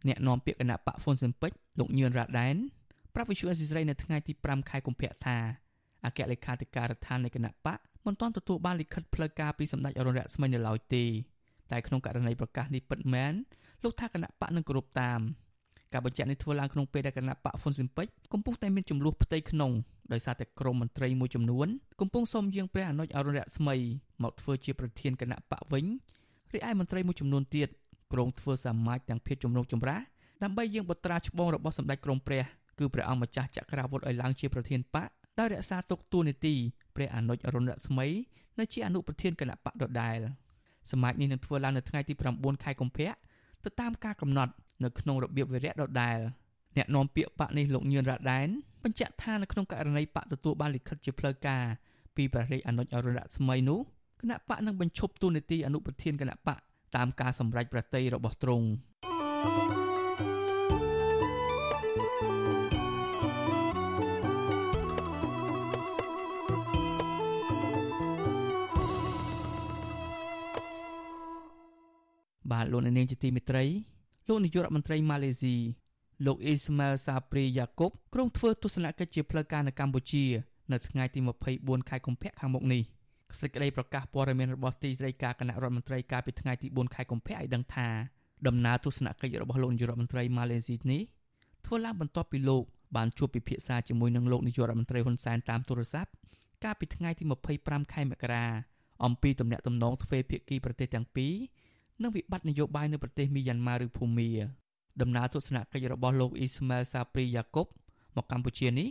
Speaker 1: អ្នកនាំពាក្យគណៈបកហ្វុនស៊ិមពេចលោកញឿនរ៉ាដែន ប្រាប់វិសុយអសិរ័យនៅថ្ងៃទី5ខែកុម្ភៈថាអគ្គលេខាធិការដ្ឋាននៃគណៈបកមិនទាន់ទទួលបានលិខិតផ្លូវការពីសម្ដេចអរុណរស្មីនៅឡើយទេតែក្នុងករណីប្រកាសនេះពិតមែនលោកថាគណៈបកនឹងគោរពតាមការបញ្ជាក់នេះធ្វើឡើងក្នុងពេលដែលគណៈបកហ្វុនស៊ិមពេចកំពុងតែមានចំនួនផ្ទៃក្នុងដោយសារតែក្រមមន្ត្រីមួយចំនួនកំពុងសូមយាងព្រះអនុជអរុណរស្មីមកធ្វើជាប្រធានគណៈបកវិញរីឯមន្ត្រីមួយចំនួនទៀតក្រុងធ្វើសមាជទាំងភាពជំរងចម្រាស់ដើម្បីយាងបត្រាច្បងរបស់សម្ដេចក្រមព្រះ គឺព្រះអង្គម្ចាស់ចក្រវុឌ្ឍឲ្យឡើងជាប្រធានបកដោយរក្សាទុកតួនាទីព្រះអនុជអរុណរស្មីនៅជាអនុប្រធានគណៈបកដដែលសមាជនេះនឹងធ្វើឡើងនៅថ្ងៃទី9ខែកុម្ភៈទៅតាមការកំណត់នៅក្នុងរបៀបវិរៈដដែលអ្នកនាំពាក្យបកនេះលោកញឿនរ៉ាដែនបញ្ជាក់ថានៅក្នុងករណីបកទទួលបានលិខិតជាផ្លូវការពីព្រះរាជអនុជអរុណរស្មីនោះគណៈបកនឹងបញ្ឈប់តួនាទីអនុប្រធានគណៈបកតាមការសម្រេចប្រតិយរបស់ទ្រង់ បាទលោកនាងជាទីមេត្រីលោកនាយករដ្ឋមន្ត្រីម៉ាឡេស៊ីលោកអ៊ីស្ម៉ាអែលសាព្រីយ៉ាកុបក្រុងធ្វើទស្សនកិច្ចជាផ្លូវការនៅកម្ពុជា នៅថ្ងៃទី24ខែកុម្ភៈខាងមុខនេះសេចក្តីប្រកាសព័ត៌មានរបស់ទីស្តីការគណៈរដ្ឋមន្ត្រីកាលពីថ្ងៃទី4ខែកុម្ភៈឲ្យដឹងថាដំណើរទស្សនកិច្ចរបស់លោកនាយករដ្ឋមន្ត្រីម៉ាឡេស៊ីនេះធ្វើឡើងបន្ទាប់ពីលោកបានជួបពិភាក្សាជាមួយនឹងលោកនាយករដ្ឋមន្ត្រីហ៊ុនសែនតាមទូរស័ព្ទកាលពីថ្ងៃទី25ខែមករាអំពីទំនាក់ទំនងទ្វេភាគីប្រទេសទាំងពីរ និងវិបត្តិនយោបាយនៅប្រទេសមីយ៉ាន់ម៉ាឬភូមាដំណើរទស្សនកិច្ចរបស់លោកអ៊ីស្ម៉ែលសាព្រីយ៉ាកុបមកកម្ពុជានេះ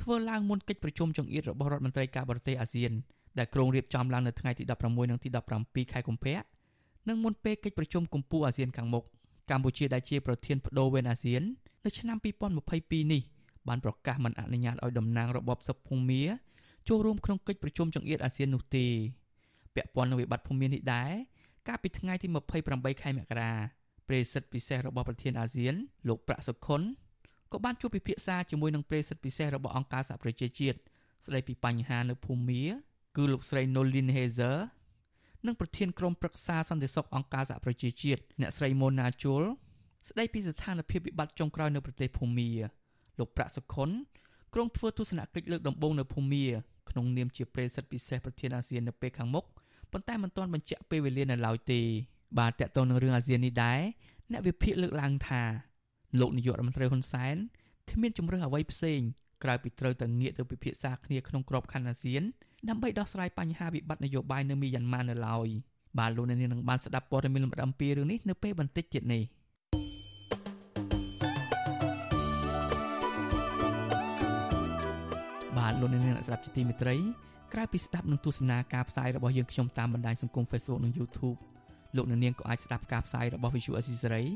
Speaker 1: ធ្វើឡើងមុនកិច្ចប្រជុំចង្អៀតរបស់រដ្ឋមន្ត្រីការបរទេសអាស៊ានដែលក្រុងរៀបចំឡើងនៅថ្ងៃទី16និងទី17ខែកុម្ភៈនិងមុនពេលកិច្ចប្រជុំកំពូលអាស៊ានខាងមុខកម្ពុជាដែលជាប្រធានបដូវវេនអាស៊ាននៅឆ្នាំ2022នេះបានប្រកាសមិនអនុញ្ញាតឲ្យតំណាងរបបសឹកភូមាចូលរួមក្នុងកិច្ចប្រជុំចង្អៀតអាស៊ាននោះទេពាក់ព័ន្ធនឹងវិបត្តិភូមានេះដែរ កាលពីថ្ងៃទី28ខែមករាប្រេសិតពិសេសរបស់ប្រធានអាស៊ាន លោកប្រាក់សុខុនក៏បានជួបពិភាក្សាជាមួយនឹងប្រេសិតពិសេសរបស់អង្គការសហប្រជាជាតិស្ដីពីបញ្ហានៅភូមាគឺលោកស្រី Nolin Hazer និងប្រធានក្រុមប្រឹក្សាសន្តិសុខអង្គការសហប្រជាជាតិអ្នកស្រី Mona Chul ស្ដីពីស្ថានភាពវិបត្តិចុងក្រោយនៅប្រទេសភូមាលោកប្រាក់សុខុនក្រុងធ្វើទស្សនកិច្ចលើកដំបូងនៅភូមាក្នុងនាមជាប្រេសិតពិសេសប្រធានអាស៊ាននៅពេលខាងមុខ ប៉ុន្តែមិនទាន់បញ្ជាក់ពេលវេលានៅឡើយទេបាទតកតងនឹងរឿងអាស៊ាននេះដែរអ្នកវិភាគលើកឡើងថាលោកនាយករដ្ឋមន្ត្រីហ៊ុនសែនគ្មានជំរឿអ្វីផ្សេងក្រៅពីត្រូវតែងាកទៅពិភាក្សាគ្នាក្នុងក្របខ័ណ្ឌអាស៊ានដើម្បីដោះស្រាយបញ្ហាវិបត្តិនយោបាយនៅមីយ៉ាន់ម៉ានៅឡើយបាទលោកអ្នកនាងនឹងបានស្ដាប់ព័ត៌មានលម្អិតអំពីរឿងនេះនៅពេលបន្តិចទៀតនេះបាទលោកអ្នកនាងស្ដាប់ជាទីមេត្រី ក្រៅពីស្ដាប់នឹងទស្សនាការផ្សាយរបស់យើងខ្ញុំតាមបណ្ដាញសង្គម Facebook និង YouTube លោកអ្នកនាងក៏អាចស្ដាប់ការផ្សាយរបស់ Visual Assisary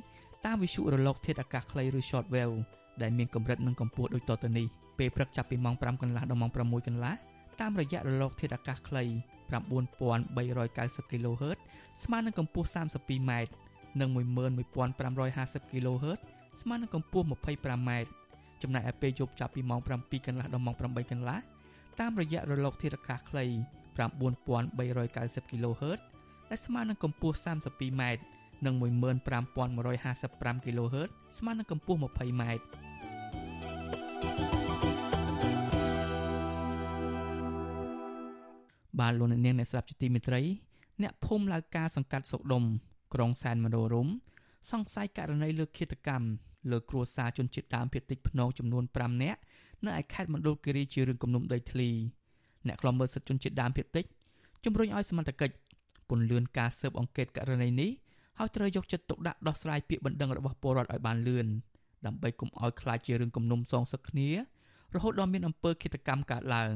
Speaker 1: តាម Visual រលកធាតុអាកាសខ្លីឬ Shortwave ដែលមានកម្រិតនិងកម្ពស់ដូចតទៅនេះពេលព្រឹកចាប់ពីម៉ោង5កន្លះដល់ម៉ោង6កន្លះតាមរយៈរលកធាតុអាកាសខ្លី9390 kHz ស្មើនឹងកម្ពស់ 32m និង11550 kHz ស្មើនឹងកម្ពស់ 25m ចំណែកឯពេលយប់ចាប់ពីម៉ោង7កន្លះដល់ម៉ោង8កន្លះ តាមរយៈរលកធាតុអាកាសខ្លី9390 kHz ដែលស្មើនឹងកម្ពស់ 32m និង15155 kHz ស្មើនឹងកម្ពស់ 20m បាទលោកអ្នកនាងអ្នកស្ដាប់ជាទីមេត្រី អ្នកភូមិឡៅការសង្កាត់សុកដុំក្រុងសែនមនោរមសង្ស័យករណីលើឃាតកម្មលើគ្រួសារជនជាតិដើមភាគតិចភ្នងចំនួន5នាក់ នៅឯខេត្តមណ្ឌលគិរីជារឿងគំនុំដីធ្លីអ្នកខ្លំមើលសិទ្ធិជនជាតិដើមភាគតិចជំរុញឲ្យសមត្ថកិច្ចពន្លឿនការស៊ើបអង្កេតករណីនេះហើយត្រូវយកចិត្តទុកដាក់ដោះស្រាយពាក្យបណ្ដឹងរបស់ពលរដ្ឋឲ្យបានលឿនដើម្បីកុំឲ្យខ្លាចជារឿងគំនុំសងសឹកគ្នារហូតដល់មានអំពើឃាតកម្មកើតឡើង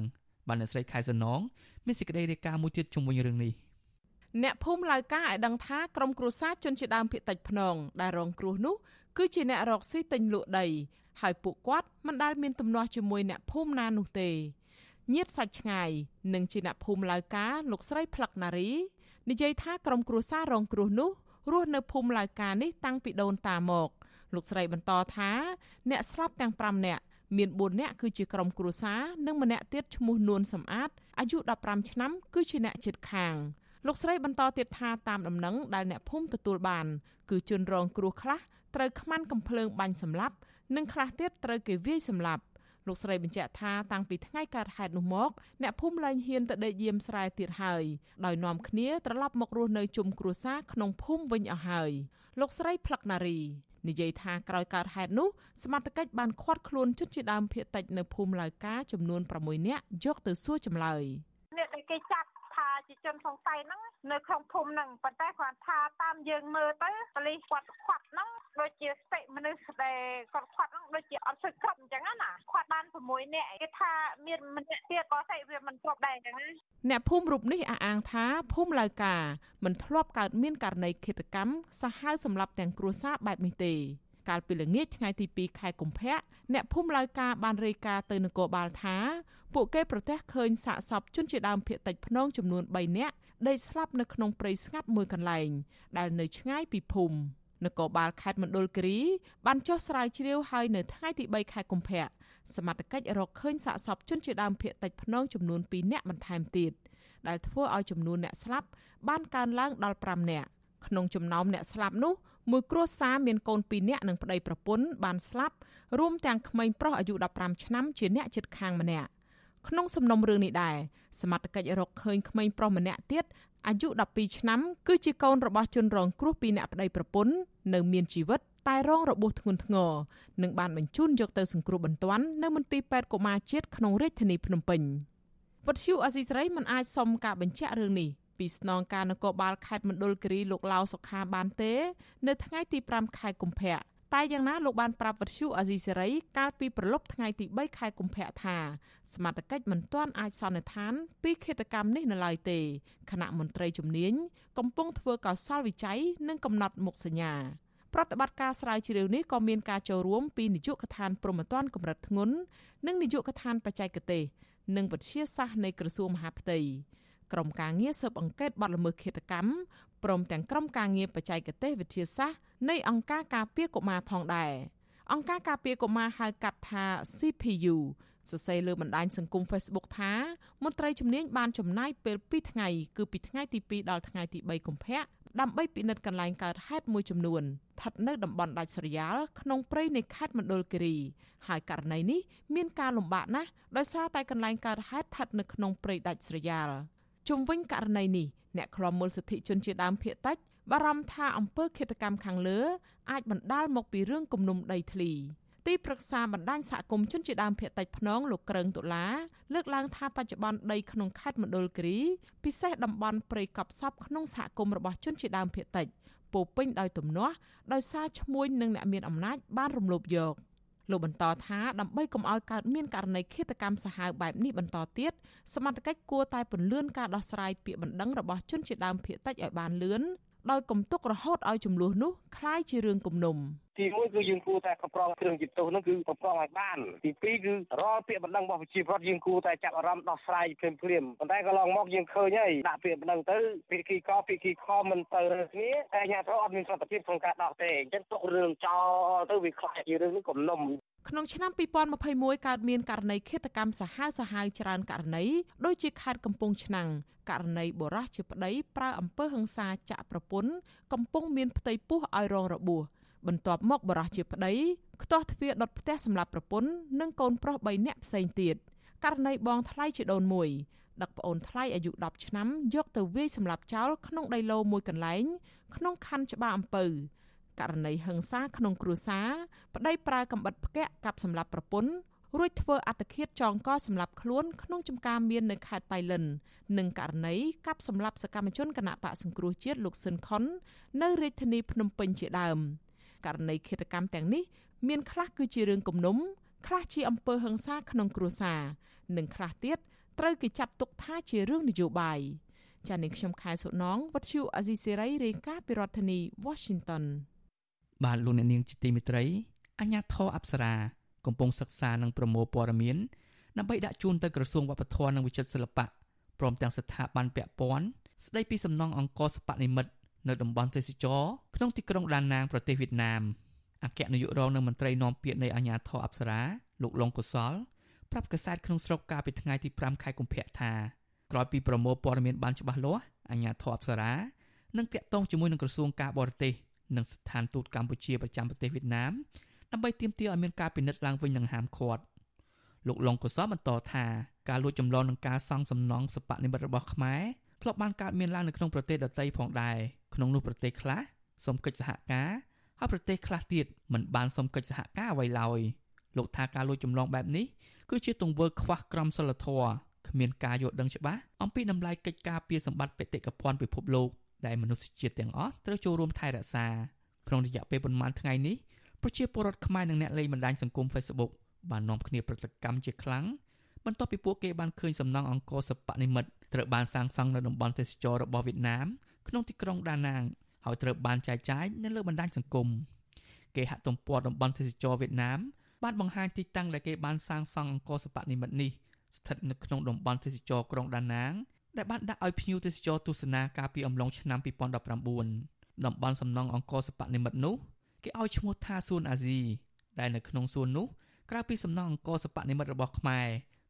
Speaker 1: បានអ្នកស្រីខែសនងមានសេចក្តីរាយការណ៍មួយទៀតជុំវិញរឿងនេះ
Speaker 7: អ្នកភូមិឡៅកាឲ្យដឹងថាក្រុមគ្រួសារជនជាដើមភាគតិចភ្នងដែលរងគ្រោះនោះគឺជាអ្នករកស៊ីទិញលក់ដី ហើយពួកគាត់មិនដែលមានទំនាស់ជាមួយអ្នកភូមិណានោះទេញាតិសាច់ឆ្ងាយនិងជាអ្នកភូមិឡៅកាលោកស្រីផ្លឹកណារីនិយាយថាក្រុមគ្រួសាររងគ្រោះនោះរស់នៅភូមិឡៅកានេះតាំងពីដូនតាមកលោកស្រីបន្តថាអ្នកស្លាប់ទាំង5នាក់មាន4នាក់គឺជាក្រុមគ្រួសារនិងម្នាក់ទៀតឈ្មោះនួនសំអាតអាយុ15ឆ្នាំគឺជាអ្នកជិតខាងលោកស្រីបន្តទៀតថាតាមដំណឹងដែលអ្នកភូមិទទួលបាន គឺជនរងគ្រោះខ្លះត្រូវខ្មាន់កំភ្លើងបាញ់សម្លាប់ និងខ្លះទៀតត្រូវគេវាយសម្លាប់លោកស្រីបញ្ជាក់ថាតាំងពីថ្ងៃកើតហេតុនោះមកអ្នកភូមិលែងហ៊ានទៅដេកយាមស្រែទៀតហើយដោយនាំគ្នាត្រឡប់មករស់នៅជុំគ្រួសារក្នុងភូមិវិញអស់ហើយលោកស្រីផ្លឹកណារីនិយាយថាក្រោយកើតហេតុនោះសមត្ថកិច្ចបានឃាត់ខ្លួនជនជាដើមភៀតតិចនៅភូមិឡៅកាចំនួន6នាក់យកទៅសួរចម្លើយ
Speaker 11: អ្នកដែលគេចាប់ ថាជាជនសង្ស័យហ្នឹងនៅក្នុងភូមិហ្នឹងប៉ុន្តែគាត់ថាតាមយើងមើលទៅប៉ូលីសគាត់ខាត់ហ្នឹងដូចជាស្តិមនុស្សដែលគាត់ខាត់ហ្នឹងដូចជាអត់សូវគ្រប់អញ្ចឹងណាខាត់បាន6នាក់គេថាមានម្នាក់ទៀតក៏ស្អីវាមិនគ្រប់ដែរអញ្ចឹងណា
Speaker 7: អ្នកភូមិរូបនេះអះអាងថាភូមិឡៅកាមិនធ្លាប់កើតមានករណីឃាតកម្មសាហាវសម្រាប់ទាំងគ្រួសារបែបនេះទេកាលពីល្ងាចថ្ងៃទី2ខែកុម្ភៈអ្នកភូមិឡៅកាបានរាយការណ៍ទៅនគរបាលថា ពួកគេប្រទះឃើញសាកសពជនជាដើមភៀតតិចភ្នងចំនួន3នាក់ដេកស្លាប់នៅក្នុងព្រៃស្ងាត់មួយកន្លែង ដែលនៅឆ្ងាយពីភូមិនគរបាលខេត្តមណ្ឌលគិរីបានចុះស្រាវជ្រាវហើយនៅថ្ងៃទី3ខែកុម្ភៈសមត្ថកិច្ចរកឃើញសាកសពជនជាដើមភៀតតិចភ្នងចំនួន2នាក់បន្ថែមទៀតដែលធ្វើឲ្យចំនួនអ្នកស្លាប់បានកើនឡើងដល់5នាក់ក្នុងចំណោមអ្នកស្លាប់នោះមួយគ្រួសារមានកូន2នាក់និងប្តីប្រពន្ធបានស្លាប់រួមទាំងក្មេងប្រុសអាយុ15ឆ្នាំជាអ្នកជិតខាងម្នាក់ ក្នុងសំណុំរឿងនេះដែរសមត្ថកិច្ចរកឃើញក្មេងប្រុសម្នាក់ទៀតអាយុ12ឆ្នាំគឺជាកូនរបស់ជនរងគ្រោះពីអ្នកប្តីប្រពន្ធនៅមានជីវិតតែរងរបួសធ្ងន់ធ្ងរនិងបានបញ្ជូនយកទៅសង្គ្រោះបន្ទាន់នៅមន្ទីរពេទ្យកុមារជាតិក្នុងរាជធានីភ្នំពេញវត្តឈូអស៊ីសេរីមិនអាចសុំការបញ្ជាក់រឿងនេះពីស្នងការនគរបាលខេត្តមណ្ឌលគិរីលោកឡាវសុខាបានទេ នៅថ្ងៃទី5ខែកុម្ភៈ តែយ៉ាងណាលោកបានប្រាប់វិទ្យុអាស៊ីសេរីកាលពីប្រលប់ថ្ងៃទី3ខែកុម្ភៈថាសមត្ថកិច្ចមិនទាន់អាចសន្និដ្ឋានពីឃាតកម្មនេះនៅឡើយទេគណៈមន្ត្រីជំនាញកំពុងធ្វើកោសលវិច័យនិងកំណត់មុខសញ្ញាប្រតិបត្តិការស្រាវជ្រាវនេះក៏មានការចូលរួមពីនាយកដ្ឋានព្រំប្រទានកម្រិតធ្ងន់និងនាយកដ្ឋានបច្ចេកទេសនិងវិទ្យាសាស្ត្រនៃក្រសួងមហាផ្ទៃ ក្រុមការងារស៊ើបអង្កេតបទល្មើសឃាតកម្មព្រមទាំងក្រុមការងារបច្ចេកទេសវិទ្យាសាស្ត្រនៃអង្គការការពារកុមារផងដែរអង្គការការពារកុមារហៅកាត់ថា CPU សរសេរលើបណ្ដាញសង្គម Facebook ថាមន្ត្រីជំនាញបានចំណាយពេល2ថ្ងៃគឺពីថ្ងៃទី2ដល់ថ្ងៃទី3កុម្ភៈដើម្បីពិនិត្យកន្លែងកើតហេតុមួយចំនួនស្ថិតនៅតំបន់ដាច់ស្រយាលក្នុងព្រៃនៃខេត្តមណ្ឌលគិរី ហើយករណីនេះមានការលំបាកណាស់ដោយសារតែកន្លែងកើតហេតុស្ថិតនៅក្នុងព្រៃដាច់ស្រយាល ជុំវិញករណីនេះអ្នកខ្លាំមើលសិទ្ធិជនជាដើមភាគតិចបារម្ភថាអំពើឃាតកម្មខាងលើ អាចបណ្ដាលមកពីរឿងគំនុំដីធ្លីទីប្រឹក្សាបណ្ដាញសហគមន៍ជនជាដើមភាគតិចភ្នងលោកក្រឹងតុលាលើកឡើងថាបច្ចុប្បន្នដីក្នុងខេត្តមណ្ឌលគិរីពិសេសតំបន់ព្រៃកប់សពក្នុងសហគមន៍របស់ជនជាដើមភាគតិចពោពេញដោយទំនាស់ដោយសារឈ្មួញនិងអ្នកមានអំណាចបានរំលោភយក។ លោកបន្តថាដើម្បីកុំឲ្យកើតមានករណីឃាតកម្មសាហាវបែបនេះបន្តទៀតសមត្ថកិច្ចគួរតែពន្លឿនការដោះស្រាយពាក្យបណ្ដឹងរបស់ជនជាដើមភាគតិចឲ្យបានលឿន ដោយគំទុករហូតឲ្យចំនួននោះคล้ายជារឿងគំនុំ
Speaker 12: ទីមួយគឺយើងគួរតែគ្រប់គ្រងគ្រឿងជំទោសហ្នឹងគឺគ្រប់គ្រងឲ្យបានទីពីរគឺរាល់ពាក្យបណ្ដឹងរបស់ប្រជាពលរដ្ឋយើងគួរតែចាប់អារម្មណ៍ដោះស្រាយភ្លាមភ្លាមប៉ុន្តែកន្លងមកយើងឃើញហើយដាក់ពាក្យបណ្ដឹងទៅភាគីកភាគីខមិនទៅរើគ្នាតែអាជ្ញាធរអត់មានសមត្ថភាពក្នុងការដោះទេអញ្ចឹងទុករឿងចោលទៅវាខ្លាចជារឿងនេះគំនុំ
Speaker 7: ក្នុងឆ្នាំ2021កើតមានករណីឃាតកម្មសាហាវសាហាវច្រើនករណីដូចជាខេត្តកំពង់ឆ្នាំងករណីបរោះជាប្តីប្រើអំពើហិង្សាចាក់ប្រពន្ធកំពុងមានផ្ទៃពោះឲ្យរងរបួសបន្ទាប់មកបរោះជាប្តីខ្ទាស់ទ្វារដុតផ្ទះសម្រាប់ប្រពន្ធនិងកូនប្រុស3នាក់ផ្សេងទៀតករណីបងថ្លៃជាដូនមួយដឹកប្អូនថ្លៃអាយុ10ឆ្នាំយកទៅវាយសម្លាប់ចោលក្នុងដីឡូមួយកន្លែងក្នុងខណ្ឌច្បារអំពៅ ករណីហិង្សាក្នុងគ្រួសារប្តីប្រើកំបិតផ្កាក់កាប់សម្លាប់ប្រពន្ធរួចធ្វើអត្តឃាតចងកសម្លាប់ខ្លួនក្នុងចំការមាននៅខេត្តបៃលិននិងករណីកាប់សម្លាប់សកម្មជនគណៈបកសង្គ្រោះជាតិលោកស៊ិនខុននៅរាជធានីភ្នំពេញជាដើមករណីឃាតកម្មទាំងនេះមានខ្លះគឺជារឿងគំនុំខ្លះជាអំពើហិង្សាក្នុងគ្រួសារនិងខ្លះទៀតត្រូវគេចាត់ទុកថាជារឿងនយោបាយចា៎នាងខ្ញុំខែសុណងវັດឈូអាស៊ីសេរីរាយការណ៍ពីរដ្ឋធានី Washington
Speaker 1: បាទលោកអ្នកនាងជាទីមេត្រីអញ្ញាធរអប្សរាកំពុងសិក្សានិងប្រមូលព័ត៌មានដើម្បីដាក់ជូនទៅក្រសួងវប្បធម៌និងវិចិត្រសិល្បៈព្រមទាំងស្ថាប័នពាក់ព័ន្ធស្ដីពីសំណង់អង្គរសិប្បនិមិត្តនៅតំបន់ទេសចរក្នុងទីក្រុងដាណាងប្រទេសវៀតណាមអគ្គនាយករងនិងមន្ត្រីនាំពាក្យនៃអាជ្ញាធរអប្សរាលោកលងកុសលប្រាប់កាសែតក្នុងស្រុកកាលពីថ្ងៃទី5ខែកុម្ភៈថាក្រោយពីប្រមូលព័ត៌មានបានច្បាស់លាស់អាជ្ញាធរអប្សរានឹងតាក់ទងជាមួយនឹងក្រសួងការបរទេស និងស្ថានទូតកម្ពុជាប្រចាំប្រទេសវៀតណាមដើម្បីទាមទារឲ្យមានការពិនិត្យឡើងវិញនិងហាមឃាត់លោកលងកុសលបន្តថាការលួចចម្លងនឹងការសង់សំណង់សិប្បនិមិត្តរបស់ខ្មែរធ្លាប់បានកើតមានឡើងនៅក្នុងប្រទេសដទៃផងដែរក្នុងនោះប្រទេសខ្លះសូមកិច្ចសហការហើយប្រទេសខ្លះទៀតមិនបានសូមកិច្ចសហការអ្វីឡើយលោកថាការលួចចម្លងបែបនេះគឺជាទង្វើខ្វះក្រមសីលធម៌គ្មានការយល់ដឹងច្បាស់អំពីតម្លៃកិច្ចការពារសម្បត្តិបេតិកភណ្ឌពិភពលោក ដែលមនុស្សជាតិទាំងអស់ត្រូវចូលរួមថែរក្សាក្នុងរយៈពេលប្រមាណថ្ងៃនេះប្រជាពលរដ្ឋខ្មែរនិងអ្នកលេងបណ្ដាញសង្គម Facebook បាននាំគ្នាប្រតិកម្មជាខ្លាំងបន្ទាប់ពីពួកគេបានឃើញសំណង់អង្គរសិប្បនិមិត្តត្រូវបានសាងសង់នៅតំបន់ទេសចររបស់វៀតណាមក្នុងទីក្រុងដាណាងហើយត្រូវបានចែកចាយនៅលើបណ្ដាញសង្គមគេហទំព័រតំបន់ទេសចរវៀតណាមបានបង្ហាញទីតាំងដែលគេបានសាងសង់អង្គរសិប្បនិមិត្តនេះស្ថិតនៅក្នុងតំបន់ទេសចរក្រុងដាណាង ដែលបានដាក់ឲ្យភ្ញៀវទេសចរទស្សនាកាលពីអំឡុងឆ្នាំ2019តំបន់សំណង់អង្គរសិប្បនិមិត្តនោះគេឲ្យឈ្មោះថាសួនអាស៊ីដែលនៅក្នុងសួននោះក្រៅពីសំណង់អង្គរសិប្បនិមិត្តរបស់ខ្មែរ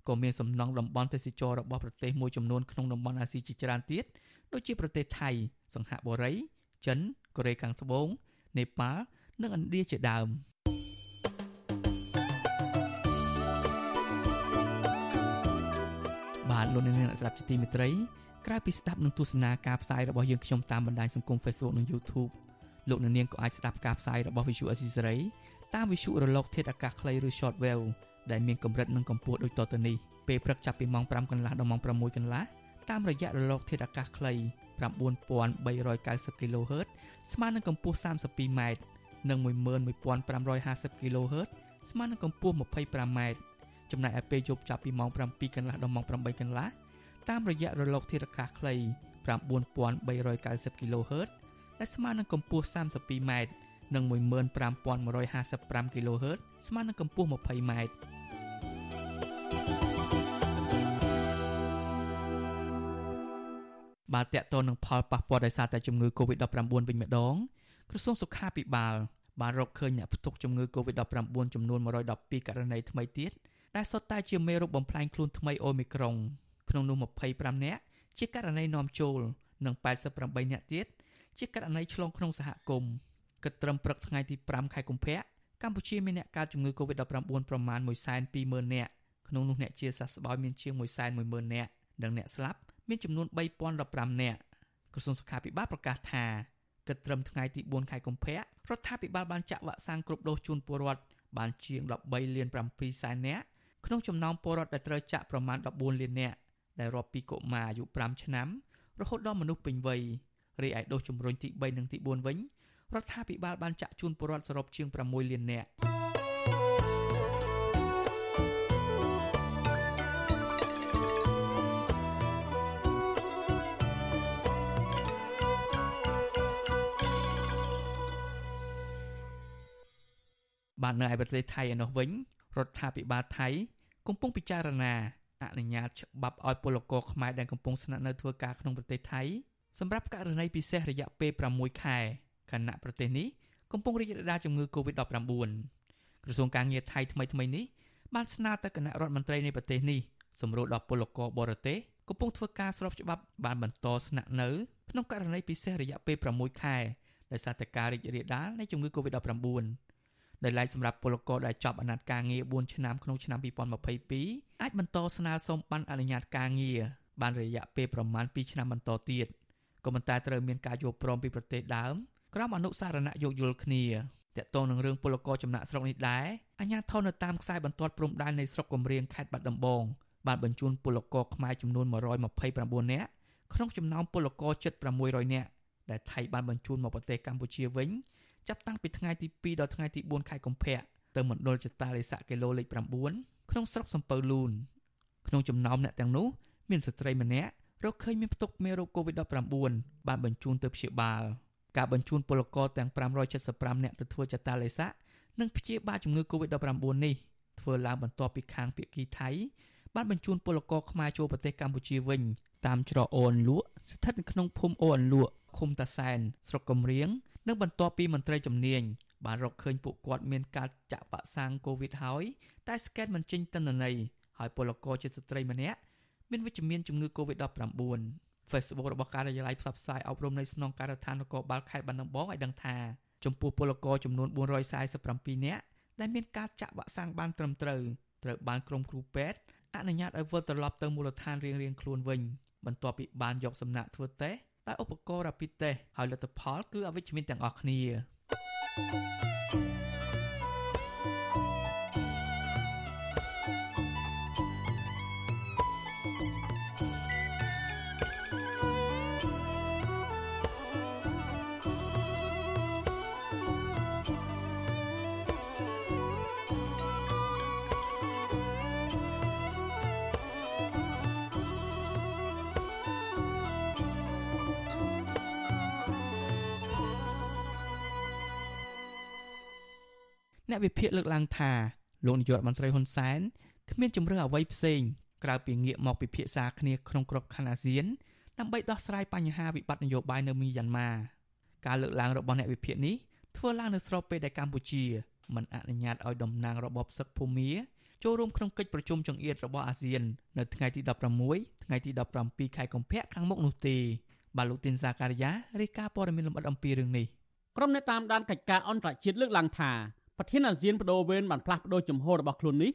Speaker 1: ក៏មានសំណង់តំបន់ទេសចររបស់ប្រទេសមួយចំនួនក្នុងតំបន់អាស៊ីជាច្រើនទៀតដូចជាប្រទេសថៃ សង្ហបុរីចិនកូរ៉េខាងត្បូងនេប៉ាល់និងឥណ្ឌាជាដើម បាទលោកនាងអ្នកស្ដាប់ជាទីមេត្រីក្រៅពីស្ដាប់និងទស្សនាការផ្សាយរបស់យើងខ្ញុំតាមបណ្ដាញសង្គម Facebook និង YouTube លោកនាងក៏អាចស្ដាប់ការផ្សាយរបស់ Visual Assisary តាមវិទ្យុរលកធាតុអាកាសខ្លីឬ Shortwave ដែលមានកម្រិតនិងកម្ពស់ដូចតទៅនេះពេលព្រឹកចាប់ពីម៉ោង5កន្លះដល់ម៉ោង6កន្លះតាមរយៈរលកធាតុអាកាសខ្លី9390 kHz ស្មើនឹងកម្ពស់ 32m និង11550 kHz ស្មើនឹងកម្ពស់ 25m ចំណែកឯពេលយប់ចាប់ពីម៉ោង7កន្លះដល់ម៉ោង8កន្លះតាមរយៈរលកធាតុអាកាសខ្លី9390 kHz ដែលស្មើនឹងកម្ពស់ 32m និង15155 kHz ស្មើនឹងកម្ពស់ 20m បាទតកតនឹងផលប៉ះពាល់ដោយសារតែជំងឺ Covid-19 វិញម្ដងក្រសួងសុខាភិបាលបានរកឃើញអ្នកផ្ទុកជំងឺ Covid-19 ចំនួន112ករណីថ្មីទៀត ដែលសុទ្ធតែជាមេរោគបំផ្លាញខ្លួនថ្មីអូមីក្រុងក្នុងនោះ25នាក់ជាករណីនាំចូលនិង88នាក់ទៀតជាករណីឆ្លងក្នុងសហគមន៍គិតត្រឹមព្រឹកថ្ងៃទី5ខែកុម្ភៈកម្ពុជាមានអ្នកកើតជំងឺ Covid-19 ប្រមាណ120,000នាក់ក្នុងនោះអ្នកជាសះស្បើយមានជាង110,000នាក់និងអ្នកស្លាប់មានចំនួន3015នាក់ក្រសួងសុខាភិបាលប្រកាសថាគិតត្រឹមថ្ងៃទី4ខែកុម្ភៈរដ្ឋាភិបាលបានចាក់វ៉ាក់សាំងគ្រប់ដូសជូនពលរដ្ឋបានជាង13លាន7សែននាក់ ក្នុងចំណោមពលរដ្ឋដែលត្រូវចាក់ប្រមាណ14លាននាក់ដែលរាប់ពីកុមារអាយុ5ឆ្នាំរហូតដល់មនុស្សពេញវ័យរីឯដូសជំរុញទី3និងទី4វិញរដ្ឋាភិបាលបានចាក់ជូនពលរដ្ឋសរុបជាង6លាននាក់បាទនៅឯប្រទេសថៃឯនោះវិញ រដ្ឋាភិបាលថៃ កំពុងពិចារណាអនុញ្ញាតច្បាប់ឲ្យពលករខ្មែរដែលកំពុងស្នាក់នៅធ្វើការក្នុងប្រទេសថៃសម្រាប់ករណីពិសេសរយៈពេល6ខែខណៈប្រទេសនេះកំពុងរីករាលដាលជំងឺ Covid-19 ក្រសួងការងារថៃថ្មីថ្មីនេះបានស្នើទៅគណៈរដ្ឋមន្ត្រីនៃប្រទេសនេះសម្រួលដល់ពលករបរទេសកំពុងធ្វើការស្របច្បាប់បានបន្តស្នាក់នៅក្នុងករណីពិសេសរយៈពេល6ខែដោយសារតែការរីករាលដាលនៃជំងឺ Covid-19 ដែលឡែកសម្រាប់ពលករដែលចប់អាណត្តិការងារ4ឆ្នាំក្នុងឆ្នាំ2022អាចបន្តស្នើសុំបានអនុញ្ញាតការងារបានរយៈពេលប្រមាណ2ឆ្នាំបន្តទៀតក៏ប៉ុន្តែត្រូវមានការយល់ព្រមពីប្រទេសដើមក្រោមអនុសារណៈយោគយល់គ្នាតកតងនឹងរឿងពលករចំណាក់ស្រុកនេះដែរអាជ្ញាធរនៅតាមខ្សែបន្ទាត់ព្រំដែននៃស្រុកកំរៀងខេត្តបាត់ដំបងបានបញ្ជូនពលករខ្មែរចំនួន129នាក់ក្នុងចំណោមពលករជិត600នាក់ដែលថៃបានបញ្ជូនមកប្រទេសកម្ពុជាវិញ ចាប់តាំងពីថ្ងៃទី2ដល់ថ្ងៃទី4ខែកុម្ភៈទៅមណ្ឌលចតាលេស័កគីឡូលេខ9ក្នុងស្រុកសំពៅលូនក្នុងចំណោមអ្នកទាំងនោះមានស្ត្រីម្នាក់រកឃើញមានផ្ទុកមេរោគ COVID-19 បានបញ្ជូនទៅព្យាបាលការបញ្ជូនពលករទាំង575នាក់ទៅធ្វើចតាឡេសានិងព្យាបាលជំងឺ COVID-19 នេះធ្វើឡើងបន្ទាប់ពីខាងភាគីថៃបានបញ្ជូនពលករខ្មែរចូលប្រទេសកម្ពុជាវិញតាមច្រកអូនលក់ស្ថិតនៅក្នុងភូមិអូនលក់ ឃុំតាសែនស្រុកកំរៀងនិងបន្ទាប់ពីមន្ត្រីជំនាញបានរកឃើញពួកគាត់មានការចាក់វ៉ាក់សាំងកូវីដហើយតែស្កេនមិនចេញទិន្នន័យហើយពលករជាស្ត្រីម្នាក់មានវិជ្ជមានជំងឺ Covid-19 Facebook របស់ការិយាល័យផ្សព្វផ្សាយអប់រំនៃស្នងការដ្ឋាននគរបាលខេត្តបាត់ដំបងឲ្យដឹងថាចំពោះពលករចំនួន447នាក់ដែលមានការចាក់វ៉ាក់សាំងបានត្រឹមត្រូវត្រូវបានក្រុមគ្រូពេទ្យអនុញ្ញាតឲ្យវិលត្រឡប់ទៅមូលដ្ឋានរៀងៗខ្លួនវិញបន្ទាប់ពីបានយកសំណាក់ធ្វើតេស្ត ដោយឧបករណ៍ Rapid Test ហើយលទ្ធផលគឺអវិជ្ជមានទាំងអស់គ្នា thank you វិភាគលើកឡើងថាលោកនាយករដ្ឋមន្ត្រីហ៊ុនសែនគ្មានជំរឿអ្វីផ្សេងក្រៅពីងាកមកពិភាក្សាគ្នាក្នុងក្របខ័ណ្ឌអាស៊ានដើម្បីដោះស្រាយបញ្ហាវិបត្តិនយោបាយនៅមីយ៉ាន់ម៉ាការលើកឡើងរបស់អ្នកវិភាគនេះធ្វើឡើងនៅស្របពេលដែលកម្ពុជាមិនអនុញ្ញាតឲ្យតំណាងរបបសឹកភូមាចូលរួមក្នុងកិច្ចប្រជុំចង្អៀតរបស់អាស៊ាននៅថ្ងៃទី16ថ្ងៃទី17ខែកុម្ភៈខាងមុខនោះទេបាទលោកទីនសាការីយ៉ារាយការណ៍ព័ត៌មានលម្អិតអំពីរឿងនេះ
Speaker 13: ក្រុមអ្នកតាមដានកិច្ចការអន្តរជាតិលើកឡើងថា ប្រធានអាស៊ានបដូវវេនបានផ្លាស់ប្តូរចំហរបស់ខ្លួននេះ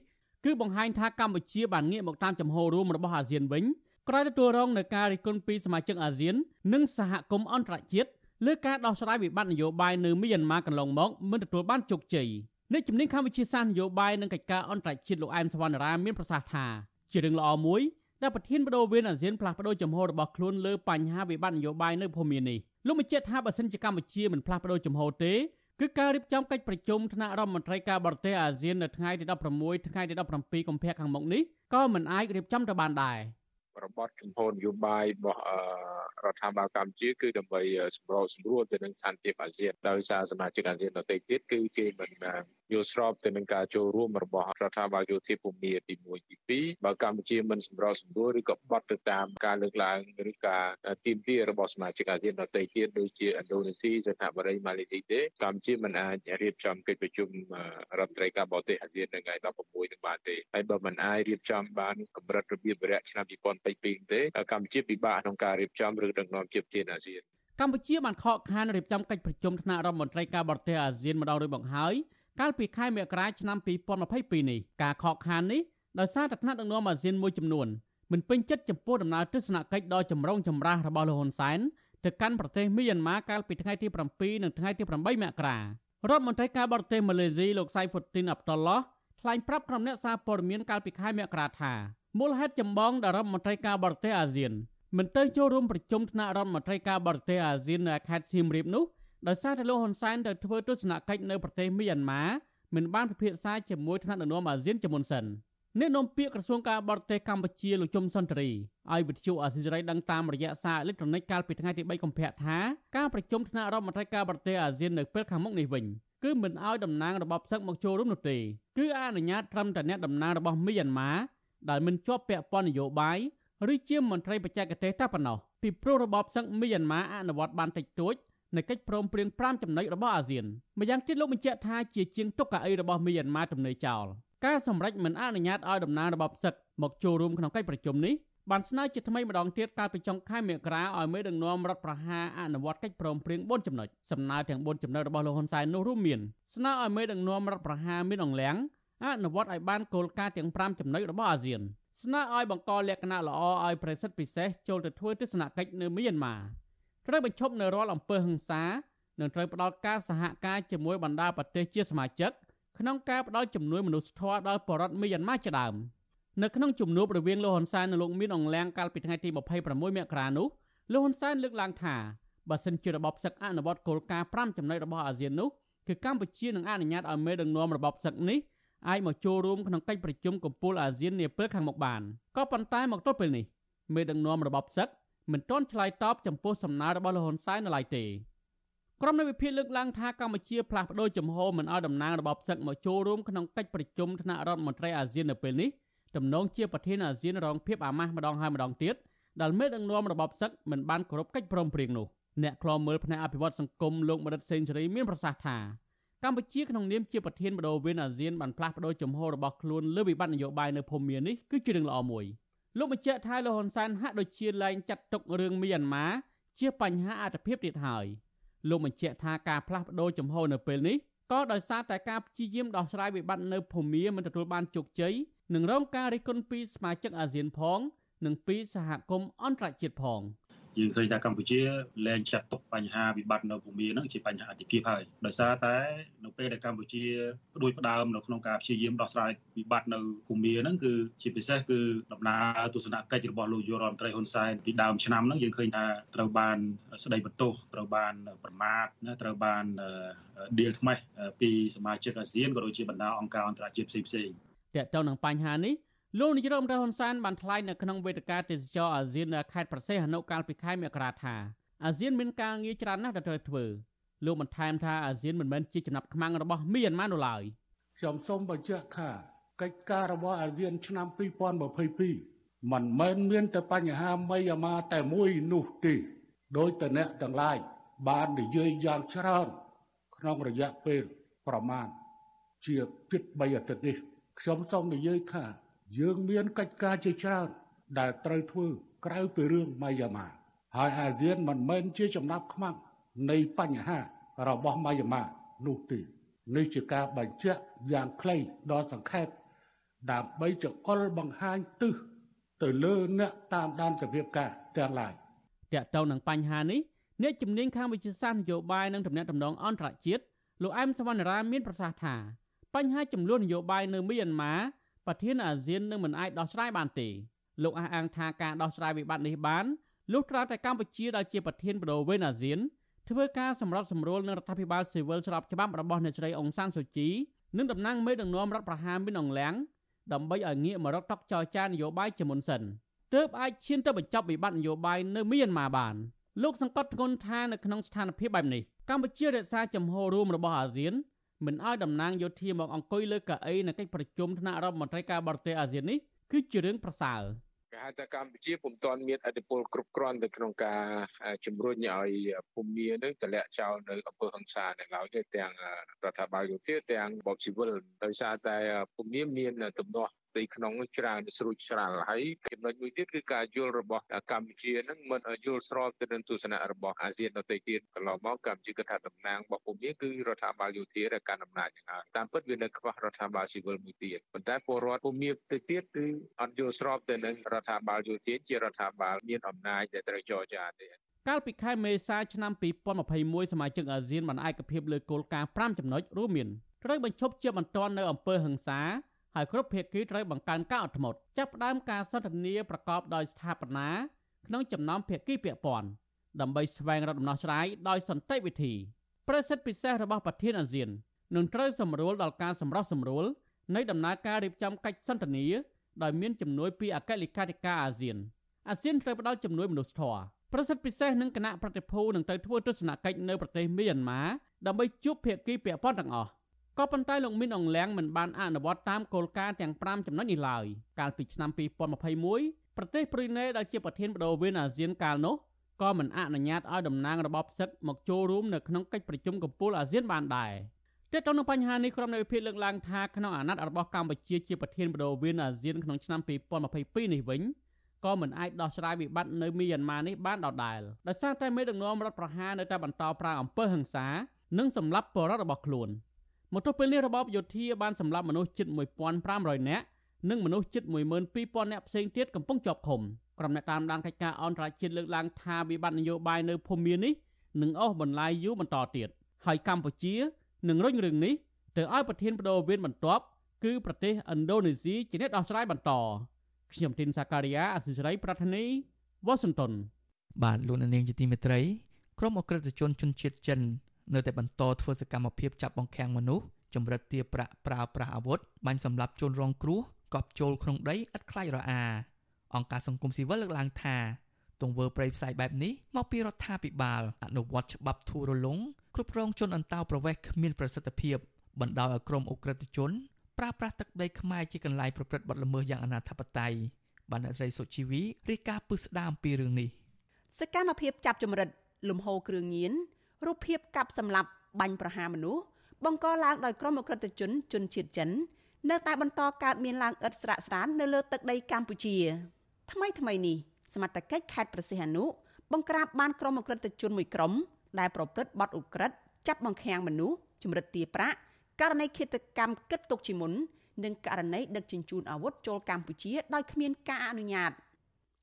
Speaker 13: គឺបង្ហាញថាកម្ពុជាបានងាកមកតាមចំហរួមរបស់អាស៊ានវិញក្រោយទទួលរងនឹងការរិះគន់ពីសមាជិកអាស៊ាន និងសហគមន៍អន្តរជាតិលើការដោះស្រាយវិបត្តិនយោបាយនៅមីយ៉ាន់ម៉ាកន្លងមកមិនទទួលបានជោគជ័យអ្នកជំនាញកម្ពុជាសាស្ត្រនយោបាយនិងកិច្ចការអន្តរជាតិលោកអែមសវណ្ណរាមានប្រសាសន៍ថាជារឿងល្អមួយដែលប្រធានបដូវវេនអាស៊ានផ្លាស់ប្តូរចំហរបស់ខ្លួនលើបញ្ហាវិបត្តិនយោបាយនៅភូមិនេះលោកបញ្ជាក់ថាបើសិនជាកម្ពុជាមិនផ្លាស់ប្តូរចំហទេ គឺការរៀបចំកិច្ចប្រជុំថ្នាក់រដ្ឋមន្ត្រីការបរទេសអាស៊ាននៅថ្ងៃទី16ថ្ងៃទី17កុម្ភៈខាងមុខនេះក៏មិនអាចរៀបចំទៅបានដែរ
Speaker 14: របបជំហរនយោបាយរបស់រដ្ឋាភិបាលកម្ពុជាគឺដើម្បីសម្របសម្រួលទៅនឹងសន្តិភាពអាស៊ានដោយសារសមាជិកអាស៊ានដទៃទៀតគឺគេមិនយល់ស្របទៅនឹងការចូលរួមរបស់រដ្ឋាភិបាលយោធាភូមិទី1ទី2បើកម្ពុជាមិនសម្របសម្រួលឬក៏បត់ទៅតាមការលើកឡើងឬការទាមទាររបស់សមាជិកអាស៊ានដទៃទៀតដូចជាឥណ្ឌូនេស៊ីសិង្ហបុរីម៉ាឡេស៊ីទេកម្ពុជាមិនអាចរៀបចំកិច្ចប្រជុំរដ្ឋមន្ត្រីការបរទេសអាស៊ាននៅថ្ងៃ16នឹងបានទេហើយបើមិនអាចរៀបចំបានកម្រិតរបៀបវរៈឆ្នាំ2022ទេកម្ពុជាពិបាកក្នុងការរៀបចំឬដឹកនាំជាប្រធានអាស៊ាន
Speaker 13: កម្ពុជាបានខកខានរៀបចំកិច្ចប្រជុំថ្នាក់រដ្ឋមន្ត្រីការបរទេសអាស៊ានម្ដងរួចមកហើយកាលពីខែមករាឆ្នាំ2022នេះការខកខាននេះដោយសារតែថ្នាក់ដឹកនាំអាស៊ានមួយចំនួនមិនពេញចិត្តចំពោះដំណើរទស្សនកិច្ចដ៏ចម្រូងចម្រាសរបស់លោកហ៊ុនសែនទៅកាន់ប្រទេសមីយ៉ាន់ម៉ាកាលពីថ្ងៃទី7និងថ្ងៃទី8មករារដ្ឋមន្ត្រីការបរទេសម៉ាឡេស៊ីលោកសៃហ្វូទីនអាប់តុលឡោះថ្លែងប្រាប់ក្រុមអ្នកសារព័ត៌មានកាលពីខែមករាថា មូលហេតុចម្បងដែលរដ្ឋមន្ត្រីការបរទេសអាស៊ានមិនទៅចូលរួមប្រជុំថ្នាក់រដ្ឋមន្ត្រីការបរទេសអាស៊ាននៅខេត្តសៀមរាបនោះដោយសារតែលោកហ៊ុនសែនទៅធ្វើទស្សនកិច្ចនៅប្រទេសមីយ៉ាន់ម៉ាមិនបានពិភាក្សាជាមួយថ្នាក់ដឹកនាំអាស៊ានជាមុនសិនអ្នកនាំពាក្យក្រសួងការបរទេសកម្ពុជាលោកជុំសុនទ្រីឲ្យវិទ្យុអាស៊ីសេរីដឹងតាមរយៈសារអេឡិចត្រូនិកកាលពីថ្ងៃទី3កុម្ភៈថាការប្រជុំថ្នាក់រដ្ឋមន្ត្រីការបរទេសអាស៊ាននៅពេលខាងមុខនេះវិញគឺមិនឲ្យតំណាងរបបសឹកមកចូលរួមនោះទេគឺអនុញ្ញាតត្រឹមតែអ្នកតំណាងរបស់មីយ៉ាន់ម៉ា ដែលមិនជាប់ពាក់ព័ន្ធនយោបាយឬជាមន្ត្រីបច្ចេកទេសតែប៉ុណ្ណោះពីព្រោះរបបសឹកមីយ៉ាន់ម៉ាអនុវត្តបានតិចតួចនៃកិច្ចព្រមព្រៀង5ចំណុចរបស់អាស៊ានម្យ៉ាងទៀតលោកបញ្ជាក់ថាជាជាងទុកកៅអីរបស់មីយ៉ាន់ម៉ាទំនេរចោលការសម្រេចមិនអនុញ្ញាតឲ្យតំណាងរបបសឹកមកចូលរួមក្នុងកិច្ចប្រជុំនេះបានស្នើជាថ្មីម្ដងទៀតកាលពីចុងខែមករាឲ្យមេដឹកនាំរដ្ឋប្រហារអនុវត្តកិច្ចព្រមព្រៀង4ចំណុចសំណើទាំង4ចំណុចរបស់លោកហ៊ុនសែននោះរួមមានស្នើឲ្យមេដឹកនាំរដ្ឋប្រហារមានអង្លាំងអ នុវត្តឲ្យបានគោលការណ៍ទាំង5ចំណុចរបស់អាស៊ានស្នើឲ្យបង្កលក្ខណៈល្អឲ្យប្រសិទ្ធពិសេសចូលទៅធ្វើទស្សនកិច្ចនៅមីយ៉ាន់ម៉ាត្រូវបញ្ឈប់នៅរាល់អំពើហិង្សានិងត្រូវផ្ដល់ការសហការជាមួយបណ្ដាប្រទេសជាសមាជិកក្នុងការផ្ដល់ជំនួយមនុស្សធម៌ដល់ប្រជារដ្ឋមីយ៉ាន់ម៉ាជាដើមនៅក្នុងជំនួបរវាងលោកហ៊ុនសែននិងលោកមីនអងលៀងកាលពីថ្ងៃទី26មករានោះលោកហ៊ុនសែនលើកឡើងថាបើសិនជារបបសឹកអនុវត្តគោលការណ៍5ចំណុចរបស់អាស៊ាននោះគឺកម្ពុជានឹងអនុញ្ញាតឲ្យមេដឹកនាំរបបសឹកនេះ អាចមកចូលរួមក្នុងកិច្ចប្រជុំកំពូលអាស៊ាននាពេលខាងមុខបានក៏ប៉ុន្តែមកទល់ពេលនេះមេដឹកនាំរបបសឹកមិនទាន់ឆ្លើយតបចំពោះសំណើរបស់លោកហ៊ុនសែននៅឡើយទេក្រុមនៃវិភាគលើកឡើងថាកម្ពុជាផ្លាស់ប្តូរចំហមិនឲ្យតំណាងរបបសឹកមកចូលរួមក្នុងកិច្ចប្រជុំថ្នាក់រដ្ឋមន្ត្រីអាស៊ាននៅពេលនេះទំនងជាប្រធានអាស៊ានរងភាពអាម៉ាស់ម្ដងហើយម្ដងទៀតដែលមេដឹកនាំរបបសឹកមិនបានគោរពកិច្ចព្រមព្រៀងនោះអ្នកខ្លោមើលផ្នែកអភិវឌ្ឍសង្គមលោកមរិតសេនស៊ូរីមានប្រសាសន៍ថា កម្ពុជាក្នុងនាមជាប្រធានបដូវវេនអាស៊ានបានផ្លាស់ប្តូរចំហរបស់ខ្លួនលើវិបត្តិនយោបាយនៅភូមានេះគឺជារឿងល្អមួយលោកបញ្ជាក់ថាលោកហ៊ុនសែនហាក់ដូចជាលែងចាត់ទុករឿងមីយ៉ាន់ម៉ាជាបញ្ហាអត្ថភាពទៀតហើយលោកបញ្ជាក់ថាការផ្លាស់ប្តូរចំហនៅពេលនេះក៏ដោយសារតែការព្យាយាមដោះស្រាយវិបត្តិនៅភូមាមិនទទួលបានជោគជ័យនិងរងការរិះគន់ពីសមាជិកអាស៊ានផង និងពីសហគមន៍អន្តរជាតិផង។
Speaker 15: យើងឃើញថាកម្ពុជាលែងចាត់ទុកបញ្ហាវិបត្តិនៅភូមិហ្នឹងជាបញ្ហាអតិភិបហើយដោយសារតែនៅពេលដែលកម្ពុជាផ្ដួចផ្ដើមនៅក្នុងការព្យាយាមដោះស្រាយវិបត្តិនៅភូមិហ្នឹងគឺជាពិសេសគឺដំណើរទស្សនកិច្ចរបស់លោកយុរដ្ឋមន្ត្រីហ៊ុនសែនពីដើមឆ្នាំហ្នឹងយើងឃើញថាត្រូវបានស្ដីបន្ទោសត្រូវបានប្រមាថណាត្រូវបានដៀលថ្មេះពីសមាជិកអាស៊ានក៏ដូចជាបណ្ដាអង្គការអន្តរជាតិផ្សេងៗ
Speaker 13: តើតើនឹងបញ្ហានេះ លោកនាយរដ្ឋមន្ត្រីហ៊ុនសែនបានថ្លែងនៅក្នុងវេទិកាទេសចរអាស៊ាននៅខេត្តប្រសេះអនុកាលពីខែមករាថាអាស៊ានមានការងារច្រើនណាស់ដែលត្រូវធ្វើលោកបន្ថែមថាអាស៊ានមិនមែនជាចំណាប់ខ្មាំងរបស់មីយ៉ាន់ម៉ានោះឡើយ
Speaker 16: ខ្ញុំសូមបញ្ជាក់ថាកិច្ចការរបស់អាស៊ានឆ្នាំ2022មិនមែនមានតែបញ្ហាមីយ៉ាម៉ាតែមួយនោះទេដោយតអ្នកទាំងឡាយបាននិយាយយ៉ាងច្រើនក្នុងរយៈពេលប្រមាណជាជិត3អាទិត្យនេះខ្ញុំសូមនិយាយថា យើងមានកិច្ចការជាច្រើនដែលត្រូវធ្វើក្រៅពីរឿងម៉ៃយ៉ាម៉ាហើយអាស៊ានមិនមែនជាចំណាប់ខ្មាំងនៃបញ្ហារបស់ម៉ៃយ៉ាម៉ានោះទេនេះជាការបញ្ជាក់យ៉ាងខ្លីដល់សង្ខេបដើម្បីចង្អុលបង្ហាញទិសទៅលើអ្នកតាមដានសភាពការទាំងឡាយ
Speaker 13: តកតងនឹងបញ្ហានេះអ្នកជំនាញខាងវិទ្យាសាស្ត្រនយោបាយនិងទំនាក់ទំនងអន្តរជាតិលោកអែមសវណ្ណរាមានប្រសាសន៍ថាបញ្ហាចំនួននយោបាយនៅមីយ៉ាន់ម៉ា ប្រធានអាស៊ាននឹងមិនអាចដោះស្រាយបានទេលោកអះអាងថាការដោះស្រាយវិបត្តិនេះបានលុះត្រាតែកម្ពុជាដែលជាប្រធានបដូវវេនអាស៊ានធ្វើការសម្របសម្រួលនឹងរដ្ឋាភិបាលស៊ីវិលស្របច្បាប់របស់អ្នកស្រីអង្សានស៊ូជីនិងតំណាងមេដឹកនាំរដ្ឋប្រហារមីនអងលៀងដើម្បីឲ្យងាកមករកតុកចរចានយោបាយជាមុនសិនទើបអាចឈានទៅបញ្ចប់វិបត្តិនយោបាយនៅមីយ៉ាន់ម៉ាបានលោកសង្កត់ធ្ងន់ថានៅក្នុងស្ថានភាពបែបនេះកម្ពុជារក្សាចំហរួមរបស់អាស៊ាន មិនឲ្យតំណាងយោធាមកអង្គុយលើកៅអីនៅកិច្ចប្រជុំថ្នាក់រដ្ឋមន្ត្រីការបរទេសអាស៊ាននេះគឺជារឿងប្រសើរ
Speaker 14: គេហៅថាកម្ពុជាពុំទាន់មានអធិបុលគ្រប់គ្រាន់ទៅក្នុងការជំរុញឲ្យភូមិនឹងតម្លាក់ចោលនៅអំពើហិង្សានៅឡើយទេទាំងរដ្ឋាភិបាលយោធាទាំងបបស៊ីវិលដោយសារតែភូមិមានទំនាស់ ផ្ទៃក្នុងច្រើនស្រួចស្រាលហើយចំណុចមួយទៀតគឺការយល់របស់កម្ពុជានឹងមិនយល់ស្របទៅនឹងទស្សនៈរបស់អាស៊ានដទៃទៀតកន្លងមកកម្ពុជាគិតថាតំណាងរបស់ភូមិគឺរដ្ឋាភិបាលយោធាដែលកាន់អំណាចយ៉ាងហើយតាមពិតវានៅខ្វះរដ្ឋាភិបាលស៊ីវិលមួយទៀតប៉ុន្តែពលរដ្ឋភូមិទៅទៀតគឺអត់យល់ស្របទៅនឹងរដ្ឋាភិបាលយោធាជារដ្ឋាភិបាលមានអំណាចដែលត្រូវចរចាទេ
Speaker 13: កាលពីខែមេសាឆ្នាំ2021សមាជិកអាស៊ានបានឯកភាពលើគោលការណ៍5ចំណុចរួមមានត្រូវបញ្ឈប់ជាបន្ទាន់នៅអំពើហិង្សា ហើយគ្រប់ភាគីត្រូវបង្កើនការអត់ធ្មត់ចាប់ផ្ដើមការសន្ទនាប្រកបដោយស្ថាបនាក្នុងចំណោមភាគីពាក់ព័ន្ធដើម្បីស្វែងរកដំណោះស្រាយដោយសន្តិវិធីប្រសិទ្ធពិសេសរបស់ប្រធានអាស៊ាននឹងត្រូវសម្រួលដល់ការសម្រោះសម្រួលនៃដំណើរការរៀបចំកិច្ចសន្ទនាដោយមានជំនួយពីអគ្គលេខាធិការអាស៊ានអាស៊ានត្រូវផ្ដល់ជំនួយមនុស្សធម៌ប្រសិទ្ធពិសេសនឹងគណៈប្រតិភូនឹងទៅធ្វើទស្សនកិច្ចនៅប្រទេសមីយ៉ាន់ម៉ាដើម្បីជួបភាគីពាក់ព័ន្ធទាំងអស់ ក៏ប៉ុន្តែលោកមីនអងលៀងមិនបានអនុវត្តតាមគោលការណ៍ទាំង5ចំណុចនេះឡើយកាលពីឆ្នាំ2021ប្រទេសប្រ៊ុយណេដែលជាប្រធានបដូវវេនអាស៊ានកាលនោះក៏មិនអនុញ្ញាតឲ្យតំណាងរបបផ្សឹកមកចូលរួមនៅក្នុងកិច្ចប្រជុំកំពូលអាស៊ានបានដែរទាក់ទងនឹងបញ្ហានេះក្រុមនៃវិភាគលើកឡើងថាក្នុងអាណត្តិរបស់កម្ពុជាជាប្រធានបដូវវេនអាស៊ានក្នុងឆ្នាំ2022នេះវិញក៏មិនអាចដោះស្រាយវិបត្តិនៅមីយ៉ាន់ម៉ានេះបានដដែលដោយសារតែមេដឹកនាំរដ្ឋប្រហារនៅតែបន្តប្រើអំពើហិង្សានិងសម្លាប់ពលរដ្ឋរបស់ខ្លួន។ មកទល់ពេលនេះរបបយោធាបានសម្លាប់មនុស្សជិត1500នាក់និងមនុស្សជិត12000នាក់ផ្សេងទៀតកំពុងជាប់ឃុំក្រុមអ្នកតាមដានកិច្ចការអន្តរជាតិលើកឡើងថាវិបត្តិនយោបាយនៅភូមានេះនឹងអស់បន្លាយយូរបន្តទៀតហើយកម្ពុជានឹងរុញរឿងនេះទៅឲ្យប្រធានបដូវវេនបន្ទាប់គឺប្រទេសឥណ្ឌូនេស៊ីជាអ្នកដោះស្រាយបន្តខ្ញុំទីនសាការីយ៉ាអសិរ័យប្រធានីវ៉ាស៊ីនតោន
Speaker 1: បាទលោកនាងជាទីមេត្រីក្រុមអក្រិតជនជនជាតិចិន នៅតែបន្តធ្វើសកម្មភាពចាប់បង្ខាំងមនុស្សចម្រិតទារប្រាក់ប្រើប្រាស់អាវុធបាញ់សម្លាប់ជនរងគ្រោះកប់ចូលក្នុងដីឥតខ្លាចរអាអង្គការសង្គមស៊ីវិលលើកឡើងថាទង្វើប្រៃផ្សាយបែបនេះមកពីរដ្ឋាភិបាលអនុវត្តច្បាប់ធូររលុងគ្រប់គ្រងជនអន្តោប្រវេសន៍គ្មានប្រសិទ្ធភាពបណ្ដោយឲ្យក្រុមអ ுக ្រិតជនប្រើប្រាស់ទឹកដីខ្មែរជាកន្លែងប្រព្រឹត្តបទល្មើសយ៉ាងអនាធបត័យបានអ្នកស្រីសុជីវីរាយការណ៍ពឹស្ដារអំពីរឿងនេះ
Speaker 17: សកម្មភាពចាប់ចម្រិតលំហូរគ្រឿងញៀន រូបភាពកាប់សម្លាប់បាញ់ប្រហារមនុស្សបង្កឡើងដោយក្រុមអក្រិតជនជនជាតិចិននៅតែបន្តកើតមានឡើងឥតស្រាកស្រាននៅលើទឹកដីកម្ពុជា ថ្មីថ្មីនេះសមត្ថកិច្ចខេត្តប្រសិទ្ធអនុបង្ក្រាបបានក្រុមអក្រិតជនមួយក្រុមដែលប្រព្រឹត្តបទឧក្រិដ្ឋចាប់បង្ខាំងមនុស្សជំរិតទារប្រាក់ករណីឃាតកម្មគិតទុកជាមុននិងករណីដឹកជញ្ជូនអាវុធចូលកម្ពុជាដោយគ្មានការអនុញ្ញាត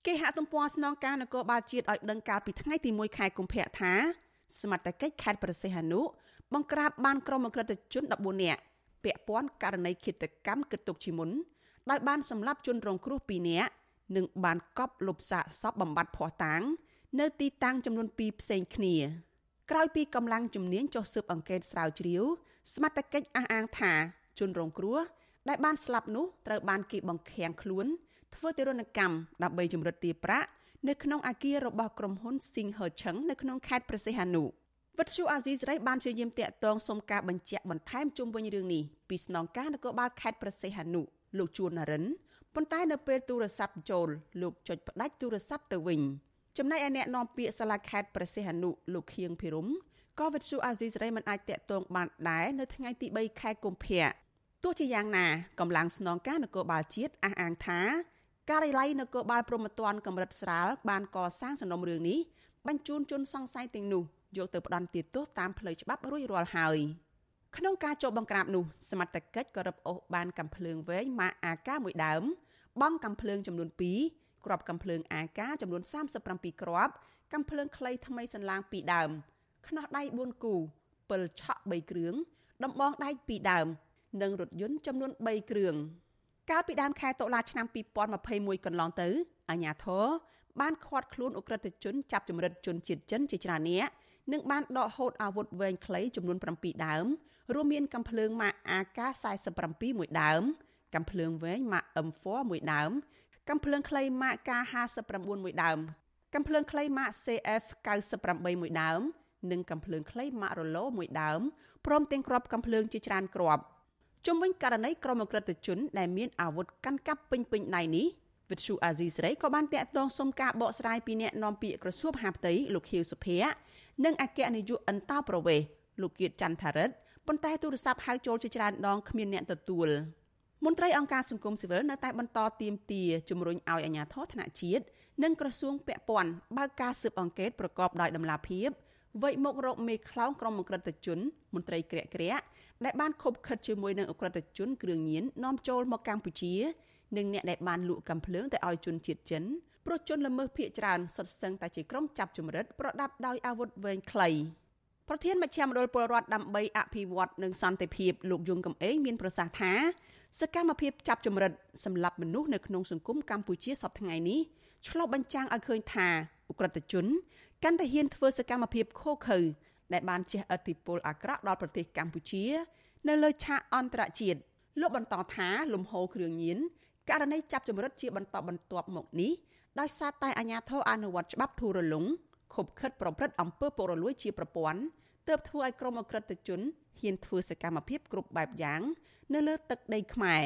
Speaker 17: គេហទំព័រស្នងការនគរបាលជាតិឲ្យដឹងកាលពីថ្ងៃទី1ខែកុម្ភៈថា សមត្ថកិច្ចខេត្តប្រសិទ្ធអនុបង្ក្រាបបានក្រុមអក្រិតជន14នាក់ពាក់ព័ន្ធករណីឃាតកម្មគិតទុកជាមុនដោយបានសម្លាប់ជនរងគ្រោះ2នាក់និងបានកប់លុបសាកសពបំបត្តិភ័ស្តុតាង នៅទីតាំងចំនួន2ផ្សេងគ្នាក្រោយពីកម្លាំងជំនាញចុះស៊ើបអង្កេតស្រាវជ្រាវសមត្ថកិច្ចអះអាងថាជនរងគ្រោះដែលបានស្លាប់នោះត្រូវបានគេបង្ខាំងខ្លួនធ្វើទារុណកម្មដើម្បីជំរិតទារប្រាក់ នៅក្នុងអាគាររបស់ក្រុមហ៊ុន Sing Her Cheng នៅក្នុងខេត្តព្រះសីហនុវិទ្យុអាស៊ីសេរីបានព្យាយាមតាក់ទងសុំការបញ្ជាក់បន្ថែមជុំវិញរឿងនេះពីស្នងការនគរបាលខេត្តប្រសេះហនុលោកជួននរិនប៉ុន្តែនៅពេលទូរស័ព្ទចូលលោកចុចផ្ដាច់ទូរស័ព្ទទៅវិញចំណែកឯអ្នកនាំពាក្យសាលាខេត្តប្រសេះហនុលោកខៀងភិរមក៏វិទ្យុអាស៊ីសេរីមិនអាចតាក់ទងបានដែរនៅថ្ងៃទី3ខែកុម្ភៈទោះជាយ៉ាងណាកម្លាំងស្នងការនគរបាលជាតិអះអាងថា ការិយាល័យនគរបាលព្រំប្រទានកម្រិតស្រាលបានកសាងសំណុំរឿងនេះបញ្ជូនជនសង្ស័យទាំងនោះយកទៅផ្ដន្ទាទោសតាមផ្លូវច្បាប់រួចរាល់ហើយក្នុងការចូលបង្ក្រាបនោះសមត្ថកិច្ចក៏រឹបអូសបានកំភ្លើងវែងម៉ាកអាកាមួយដើមបង់កំភ្លើងចំនួន2គ្រាប់កំភ្លើងអាកាចំនួន37គ្រាប់កំភ្លើងខ្លីថ្មីសន្លាង2ដើមខ្នោះដៃ4គូពិលឆក់3គ្រឿងដំបងដែក2ដើម និងរថយន្តចំនួន3គ្រឿង កាលពីដើមខែតុលាឆ្នាំ2021កន្លងទៅអាជ្ញាធរបានឃាត់ខ្លួនអ ுக ្រិតជនចាប់ចម្រិតជនជាតិចិនជាច្រើននាក់និងបានដកហូតអាវុធវែងខ្លីចំនួន7ដើមរួមមានកាំភ្លើងម៉ាក AK47 មួយដើមកាំភ្លើងវែងម៉ាក M4 មួយដើមកាំភ្លើងខ្លីម៉ាក K59 មួយដើមកាំភ្លើងខ្លីម៉ាក CF98 មួយដើមនិងកាំភ្លើងខ្លីម៉ាករឡូមួយដើមព្រមទាំងគ្រាប់កាំភ្លើងជាច្រើនគ្រាប់ ជុំវិញករណីក្រុមអក្រិតជនដែលមានអាវុធកាន់កាប់ពេញពេញដៃនេះវិទ្យុអាស៊ីសេរីក៏បានតាក់ទងសុំការបកស្រាយពីអ្នកនាំពាក្យក្រសួងមហាផ្ទៃលោកខៀវសុភ័ក្រនិងអគ្គនាយកអន្តោប្រវេសន៍លោកគៀតច័ន្ទថារិទ្ធប៉ុន្តែទូរស័ព្ទហៅចូលជាច្រើនដងគ្មានអ្នកទទួលមន្ត្រីអង្គការសង្គមស៊ីវិលនៅតែបន្តទៀមទាជំរុញឲ្យអាជ្ញាធរថ្នាក់ជាតិនិងក្រសួងពាក់ព័ន្ធបើកការស៊ើបអង្កេតប្រកបដោយតម្លាភាព វៃមករកមេខ្លោងក្រុមអក្រិតជនមន្ត្រីក្រាក់ក្រាក់ដែលបានខົບខិតជាមួយនឹងអក្រិតជនគ្រឿងញៀននាំចូលមកកម្ពុជានិងអ្នកដែលបានលក់កំភ្លើងទៅឲ្យជនជាតិចិនព្រោះជនល្មើសភៀកច្រើនសុទ្ធសឹងតែជាក្រុមចាប់ចម្រិតប្រដាប់ដោយអាវុធវែងខ្លីប្រធានមជ្ឈមណ្ឌលពលរដ្ឋដើម្បីអភិវឌ្ឍនិងសន្តិភាពលោកយងកំឯងមានប្រសាសន៍ថាសកម្មភាពចាប់ចម្រិតសម្រាប់មនុស្សនៅក្នុងសង្គមកម្ពុជាសពថ្ងៃនេះឆ្លុះបញ្ចាំងឲ្យឃើញថាអ ுக ្រិតជន កាន់តែហ៊ានធ្វើសកម្មភាពខុសខើដែលបានជះឥទ្ធិពលអាក្រក់ដល់ប្រទេសកម្ពុជា នៅលើឆាកអន្តរជាតិលោកបន្តថាលំហូរគ្រឿងញៀនករណីចាប់ចម្រិតជាបន្តបន្ទាប់មកនេះដោយសារតែអាជ្ញាធរអនុវត្តច្បាប់ធូររលុងខົບខិតប្រព្រឹត្តអំពើពុករលួយជាប្រព័ន្ធទើបធ្វើឲ្យក្រុមអក្រិតជនហ៊ានធ្វើសកម្មភាពគ្រប់បែបយ៉ាង នៅលើទឹកដីខ្មែរ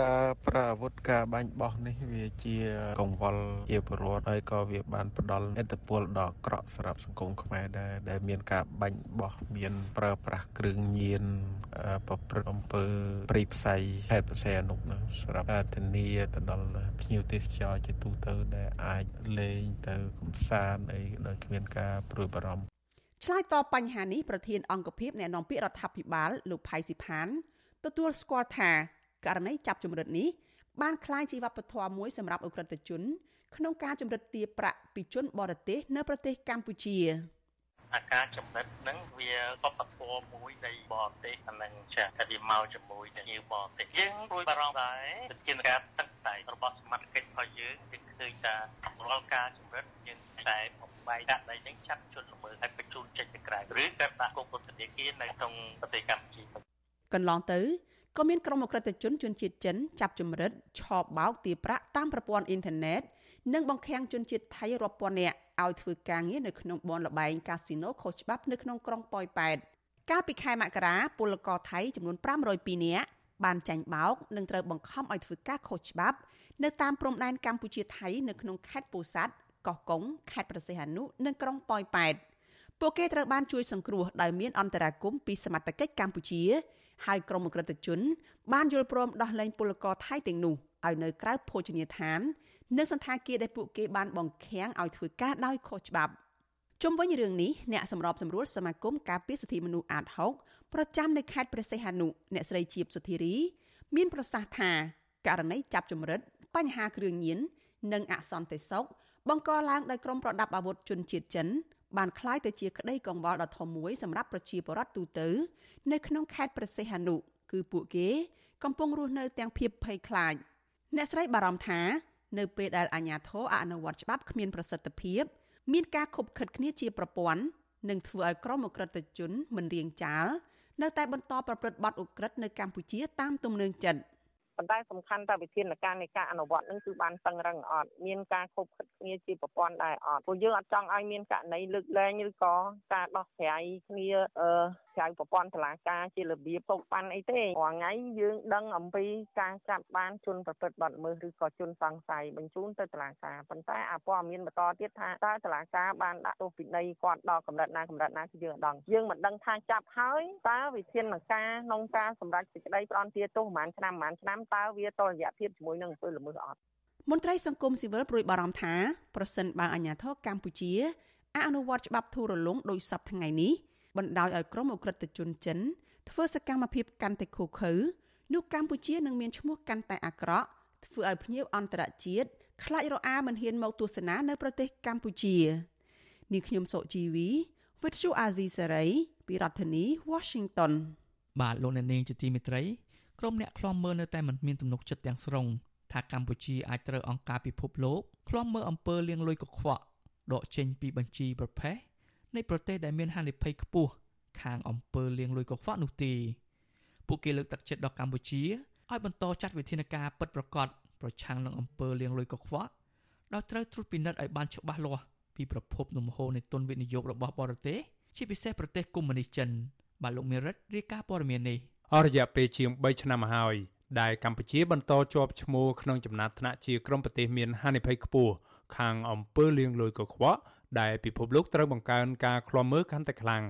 Speaker 18: ការប្រើអាវុធការបាញ់បោះនេះវាជាកង្វល់ជាប្រវត្តិហើយក៏វាបានផ្ដល់ឥទ្ធិពលដ៏ក្រក់សម្រាប់សង្គមខ្មែរដែរដែលមានការបាញ់បោះមានប្រើប្រាស់គ្រឿងញៀនប្រព្រឹត្តអំពើព្រៃផ្សៃហេតុផ្សេងអនុនោះសម្រាប់ការធានាទៅដល់ភ្ញៀវទេសចរជាទូទៅដែលអាចលេងទៅកំសាន្តអីដោយគ្មានការព្រួយបារម្ភ
Speaker 17: ឆ្លើយតបបញ្ហានេះប្រធានអង្គភិបអ្នកនាំពាក្យរដ្ឋាភិបាលលោកផៃស៊ីផានទទួលស្គាល់ថា ករណីចាប់ចម្រិតនេះបានคล้ายជាវប្បធម៌មួយសម្រាប់អ ுக ្រិតជនក្នុងការចម្រិតទារប្រាក់ពីជនបរទេសនៅប្រទេសកម្ពុជា
Speaker 19: អាការចំណិតហ្នឹងវាវប្បធម៌មួយនៃបរទេសអានឹងចាស់តែវាមកជាមួយនឹងញៀវបរទេសយើងព្រួយបារម្ភដែរវិធានការទឹកតែរបស់សមាជិករបស់យើងគឺឃើញថារាល់ការចម្រិតយើងតែបំបែកដាក់ដីហ្នឹងចាប់ជនល្មើសឲ្យបញ្ជូនចេញទៅក្រៅឬក៏ដាក់គុកពន្ធនាគារនៅក្នុងប្រទេសកម្ពុជា
Speaker 17: កន្លងទៅ ក៏មានក្រុមអក្រិតជនជនជាតិចិនចាប់ចម្រិតឆោបបោកទារប្រាក់តាមប្រព័ន្ធអ៊ីនធឺណិតនិងបង្ខាំងជនជាតិថៃរាប់ពាន់នាក់ឲ្យធ្វើការងារនៅក្នុងបនលបែងកាស៊ីណូខុសច្បាប់នៅក្នុងក្រុងប៉ោយប៉ែតកាលពីខែមករាពលករថៃចំនួន502នាក់បានចាញ់បោកនិងត្រូវបង្ខំឲ្យធ្វើការខុសច្បាប់ នៅតាមព្រំដែនកម្ពុជាថៃនៅក្នុងខេត្តពោធិ៍សាត់កោះកុងខេត្តប្រសេះអនុនិងក្រុងប៉ោយប៉ែតពួកគេត្រូវបានជួយសង្គ្រោះដោយមានអន្តរាគមពីសមត្ថកិច្ចកម្ពុជា ហើយក្រុមអក្រិតជន បានយល់ព្រមដោះលែងពលករថៃទាំងនោះឲ្យនៅក្រៅភោជនីយដ្ឋាននិងសន្តាគារដែលពួកគេបានបង្ខាំងឲ្យធ្វើការដោយខុសច្បាប់ជុំវិញរឿងនេះអ្នកសម្របសម្រួលសមាគមការពារសិទ្ធិមនុស្សអាត6ប្រចាំនៅខេត្តព្រះសីហនុអ្នកស្រីជាបសុធារី មានប្រសាសន៍ថាករណីចាប់ចម្រិតបញ្ហាគ្រឿងញៀននិងអសន្តិសុខបង្កឡើងដោយក្រុមប្រដាប់អាវុធជនជាតិចិន បានคล้ายទៅជាក្តីកង្វល់ដ៏ធំមួយសម្រាប់ប្រជាពលរដ្ឋទូទៅនៅក្នុងខេត្តព្រះសីហនុគឺពួកគេកំពុងរស់នៅទាំងភាពភ័យខ្លាចអ្នកស្រីបារម្ភថានៅពេលដែលអាជ្ញាធរអនុវត្តច្បាប់គ្មានប្រសិទ្ធភាពមានការខົບខិតគ្នាជាប្រព័ន្ធនឹងធ្វើឲ្យក្រុមអក្រិតជនមិនរៀងចាលនៅតែបន្តប្រព្រឹត្តបទឧក្រិដ្ឋនៅកម្ពុជាតាមទំនឹងចិត្ត
Speaker 20: ប៉ុន្តែសំខាន់តែវិធានការនៃការអនុវត្តនឹងគឺបានតឹងរឹងអត់មានការខົບខិតគ្នាជាប្រព័ន្ធដែរអត់ព្រោះយើងអត់ចង់ឲ្យមានករណីលើកលែងឬក៏ការដោះស្រាយគ្នាអឺក្រៅប្រព័ន្ធតុលាការជារបៀបពុកប៉ាន់អីទេរាល់ថ្ងៃយើងដឹងអំពីការចាប់បានជនប្រព្រឹត្តបទល្មើសឬក៏ជនសង្ស័យបញ្ជូនទៅតុលាការប៉ុន្តែអាព័ត៌មានបន្តទៀតថាតើតុលាការបានដាក់ទោសពិន័យគាត់ដល់កម្រិតណាកម្រិតណាគឺយើងអត់ដឹងយើងមិនដឹងថាចាប់ហើយតើវិធានការក្នុងការសម្រេចសេចក្តីផ្ដន្ទាទោសប្រហែលឆ្នាំប្រហែលឆ្នាំតើវាតរយៈភាពជាមួយនឹងអំពើល្មើសអត់
Speaker 17: មន្ត្រីសង្គមស៊ីវិលព្រួយបារម្ភថាប្រសិនបើអាជ្ញាធរកម្ពុជាអនុវត្តច្បាប់ធូររលុងដោយសពថ្ងៃនេះ បណ្ដោយឲ្យក្រុមអ ுக ្រិតជនចិនធ្វើសកម្មភាពកាន់តែឃោឃៅនោះកម្ពុជានឹងមានឈ្មោះកាន់តែអាក្រក់ធ្វើឲ្យភ្ញៀវអន្តរជាតិខ្លាចរអាមិនហ៊ានមកទស្សនានៅប្រទេសកម្ពុជានាងខ្ញុំសុជីវីវិទ្យុអាស៊ីសេរីពីរដ្ឋធានី Washington
Speaker 1: បាទលោកអ្នកនាងជាទីមេត្រីក្រុមអ្នកខ្លំមើលនៅតែមិនមានទំនុកចិត្តទាំងស្រុងថាកម្ពុជាអាចត្រូវអង្គការពិភពលោកខ្លំមើលអំពើលាងលុយកខ្វក់ដកចេញពីបញ្ជីប្រភេទ នៃប្រទេសដែលមានហានិភ័យខ្ពស់ខាងអំពើលាងលុយកខ្វក់នោះទេពួកគេលើកទឹកចិត្តដល់កម្ពុជាឲ្យបន្តចាត់វិធានការពិតប្រាកដប្រឆាំងនឹងអំពើលាងលុយកខ្វក់ដោយត្រូវត្រួតពិនិត្យឲ្យបានច្បាស់លាស់ពីប្រភពលំហូរនៃទុនវិនិយោគរបស់បរទេសជាពិសេសប្រទេសកុម្មុយនីសចិនបាទលោកមេរិតរាយការណ៍ព័ត៌មាននេះ
Speaker 21: អស់រយៈពេលជាង3ឆ្នាំមកហើយដែលកម្ពុជាបន្តជាប់ឈ្មោះក្នុងចំណាត់ថ្នាក់ជាក្រុមប្រទេសមានហានិភ័យខ្ពស់ ខាងអំពើលាងលុយកខ្វក់ដែលពិភពលោកត្រូវបង្កើនការឃ្លាំមើលកាន់តែខ្លាំង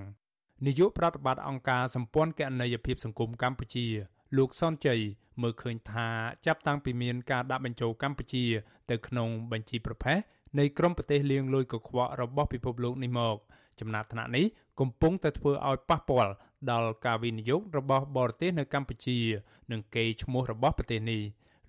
Speaker 21: នាយកប្រតិបត្តិអង្គការសម្ព័ន្ធគណនេយ្យភាពសង្គមកម្ពុជា លោកសនជ័យមើលឃើញថាចាប់តាំងពីមានការដាក់បញ្ចូលកម្ពុជា ទៅក្នុងបញ្ជីប្រភេទនៃក្រុមប្រទេសលាងលុយកខ្វក់របស់ពិភពលោកនេះមកចំណាត់ថ្នាក់នេះកំពុងតែធ្វើឲ្យប៉ះពាល់ដល់ការវិនិយោគរបស់បរទេសនៅកម្ពុជា និងកេរ្តិ៍ឈ្មោះរបស់ប្រទេសនេះ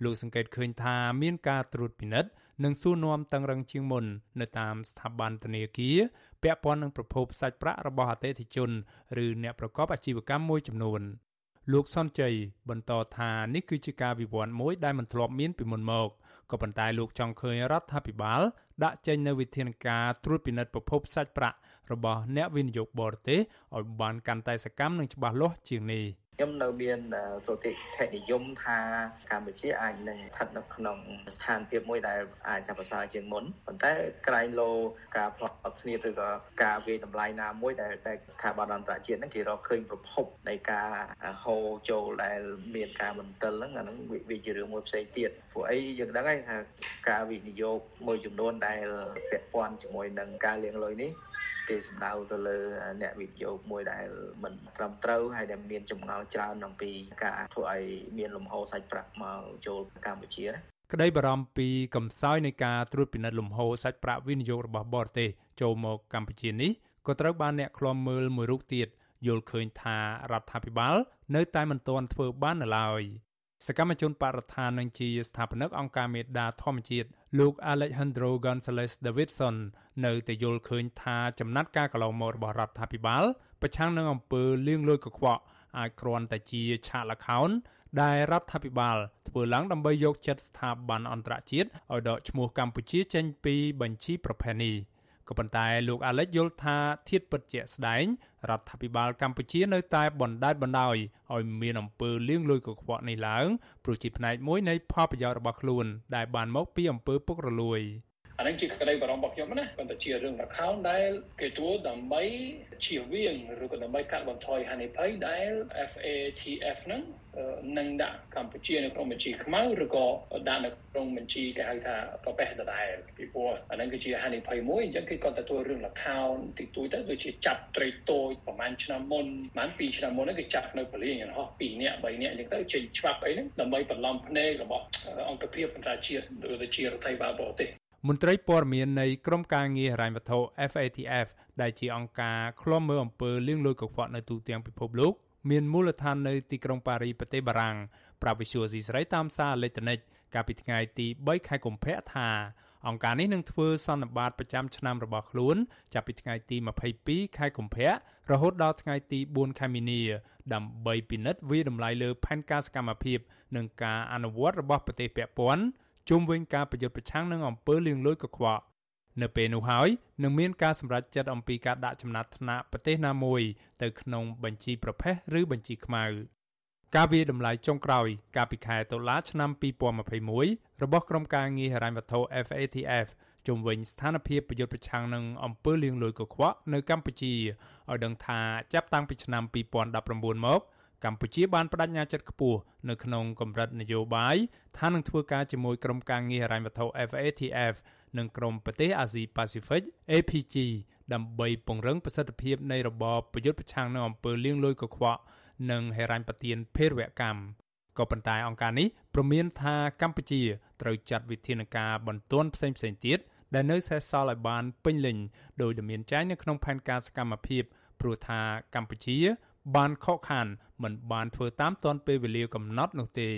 Speaker 21: លោកសង្កេតឃើញថាមានការត្រួតពិនិត្យ និងសួរនាំតឹងរឹងជាងមុននៅតាមស្ថាប័នធនាគារពាក់ព័ន្ធនឹងប្រភពសាច់ប្រាក់របស់អតិថិជនឬអ្នកប្រកបអាជីវកម្មមួយចំនួនលោកសុនជ័យបន្តថានេះគឺជាការវិវត្តមួយដែលមិនធ្លាប់មានពីមុនមកក៏ប៉ុន្តែលោកចង់ឃើញរដ្ឋាភិបាលដាក់ចេញនូវវិធានការត្រួតពិនិត្យប្រភពសាច់ប្រាក់របស់អ្នកវិនិយោគបរទេសឲ្យបានកាន់តែសកម្មនិងច្បាស់លាស់ជាងនេះ
Speaker 22: ខ្ញុំនៅមានសុតិធិនិយមថាកម្ពុជាអាចនឹងស្ថិតនៅក្នុងស្ថានភាពមួយដែលអាចចាប់ប្រសើរជាងមុនប៉ុន្តែក្រែងលោការផ្លាត់អត់ស្នៀតឬក៏ការវាយតម្លៃណាមួយដែលដែលស្ថាប័នអន្តរជាតិហ្នឹងគេរកឃើញប្រភពនៃការហូរចូលដែលមានការបន្ទិលហ្នឹងអាហ្នឹងវាជារឿងមួយផ្សេងទៀតព្រោះអីយើងដឹងហើយថាការវិនិយោគមួយចំនួនដែលពាក់ព័ន្ធជាមួយនឹងការលាងលុយនេះ គេសំដៅទៅលើអ្នកវិនិយោគមួយដែលមិនត្រឹមត្រូវហើយដែលមានចម្ងល់ច្រើនអំពីការធ្វើឲ្យមានលំហូរសាច់ប្រាក់មកចូលកម្ពុជាណា
Speaker 21: ក្តីបារម្ភពីកំសោយនៃការត្រួតពិនិត្យលំហូរសាច់ប្រាក់វិនិយោគរបស់បរទេសចូលមកកម្ពុជានេះក៏ត្រូវបានអ្នកឃ្លាំមើលមួយរូបទៀតយល់ឃើញថារដ្ឋាភិបាលនៅតែមិនទាន់ធ្វើបាននៅឡើយ សកម្មជនបរិស្ថាននិងជាស្ថាបនិកអង្គការមេដាធម្មជាតិលោក Alejandro Gonzalez Davidson នៅតែយល់ឃើញថាចំណាត់ការកន្លងមករបស់រដ្ឋាភិបាលប្រឆាំងនឹងអំពើលាងលុយកខ្វក់អាចគ្រាន់តែជាឆាកល្ខោនដែលរដ្ឋាភិបាលធ្វើឡើងដើម្បីយកចិត្តស្ថាប័នអន្តរជាតិឲ្យដកឈ្មោះកម្ពុជាចេញពីបញ្ជីប្រភេទនេះក៏ប៉ុន្តែលោកអាលិចយល់ថាធៀបពិតជាក់ស្ដែង រដ្ឋាភិបាលកម្ពុជានៅតែបណ្តែតបណ្តោយឲ្យមានអំពើលាងលុយកខ្វក់នេះឡើងព្រោះជាផ្នែកមួយនៃផលប្រយោជន៍របស់ខ្លួនដែលបានមកពីអំពើពុករលួយ។
Speaker 23: អានឹងជាក្តីបារម្ភរបស់ខ្ញុំណាប៉ុន្តែជារឿងរខោនដែលគេទួដើម្បីជៀសវាងឬក៏ដើម្បីកាត់បន្ថយហានិភ័យដែល FATF ហ្នឹងនឹងដាក់កម្ពុជានៅក្នុងបញ្ជីខ្មៅឬក៏ដាក់នៅក្នុងបញ្ជីគេហៅថាប្រពៃដដែលពីព្រោះអានឹងគឺជាហានិភ័យមួយអញ្ចឹងគេគាត់ទទួលរឿងលខោនទីទួយទៅដូចជាចាប់ត្រីតូចប្រហែលឆ្នាំមុនប្រហែល2ឆ្នាំមុនហ្នឹងគេចាប់នៅពលានហោះ2នាក់3នាក់អញ្ចឹងទៅចេញច្បាប់អីហ្នឹងដើម្បីបន្លំភ្នែករបស់អង្គភាពអន្តរជាតិឬទៅជារដ្ឋាភិបាលបរទេស
Speaker 21: មន្ត្រីព័ត៌មាននៃក្រមការងារហិរញ្ញវត្ថុ FATF ដែលជាអង្គការឃ្លាំមើលអំពើលាងលុយកខ្វក់នៅទូទាំងពិភពលោកមានមូលដ្ឋាននៅទីក្រុងប៉ារីប្រទេសបារាំងប្រាប់វិសុយស៊ីស្រីតាមសារអេឡិចត្រូនិកកាលពីថ្ងៃទី3ខែកុម្ភៈថាអង្គការនេះនឹងធ្វើសន្និបាតប្រចាំឆ្នាំរបស់ខ្លួនចាប់ពីថ្ងៃទី22ខែកុម្ភៈរហូតដល់ថ្ងៃទី4ខែមីនា ដើម្បីពិនិត្យវិតម្លៃលើផែនការសកម្មភាព និងការអនុវត្តរបស់ប្រទេសពាក់ព័ន្ធ ជុំវិញការប្រយុទ្ធប្រឆាំងនឹងអំពើលាងលុយកខ្វក់នៅពេលនោះហើយនឹងមានការសម្រេចចិត្តអំពីការដាក់ចំណាត់ថ្នាក់ប្រទេសណាមួយទៅក្នុងបញ្ជីប្រភេទឬបញ្ជីខ្មៅការវិតម្លៃចុងក្រោយកាលពីខែតុលាឆ្នាំ2021របស់ក្រុមការងារហិរញ្ញវត្ថុ FATF ជំវិញស្ថានភាពប្រយុទ្ធប្រឆាំងនឹងអំពើលាងលុយកខ្វក់នៅកម្ពុជាឲ្យដឹងថាចាប់តាំងពីឆ្នាំ2019មក កម្ពុជាបានបដិញ្ញាចិត្តខ្ពស់នៅក្នុងកម្រិតនយោបាយថានឹងធ្វើការជាមួយក្រុមការងារហិរញ្ញវត្ថុ FATF និងក្រុមប្រទេសអាស៊ីប៉ាស៊ីហ្វិក APG ដើម្បីពង្រឹងប្រសិទ្ធភាពនៃរបបប្រយុទ្ធប្រឆាំងនឹងអំពើលាងលុយកខ្វក់និងហិរញ្ញប្បទានភេរវកម្មក៏ប៉ុន្តែអង្គការនេះព្រមានថាកម្ពុជាត្រូវចាត់វិធានការបន្ទាន់ផ្សេងៗទៀតដែលនៅសេសសល់ឲ្យបានពេញលេញដោយដែលមានចែងនៅក្នុងផែនការសកម្មភាពព្រោះថាកម្ពុជាបានខកខាន មិនបានធ្វើតាមទាន់ពេលវេលាកំណត់នោះទេ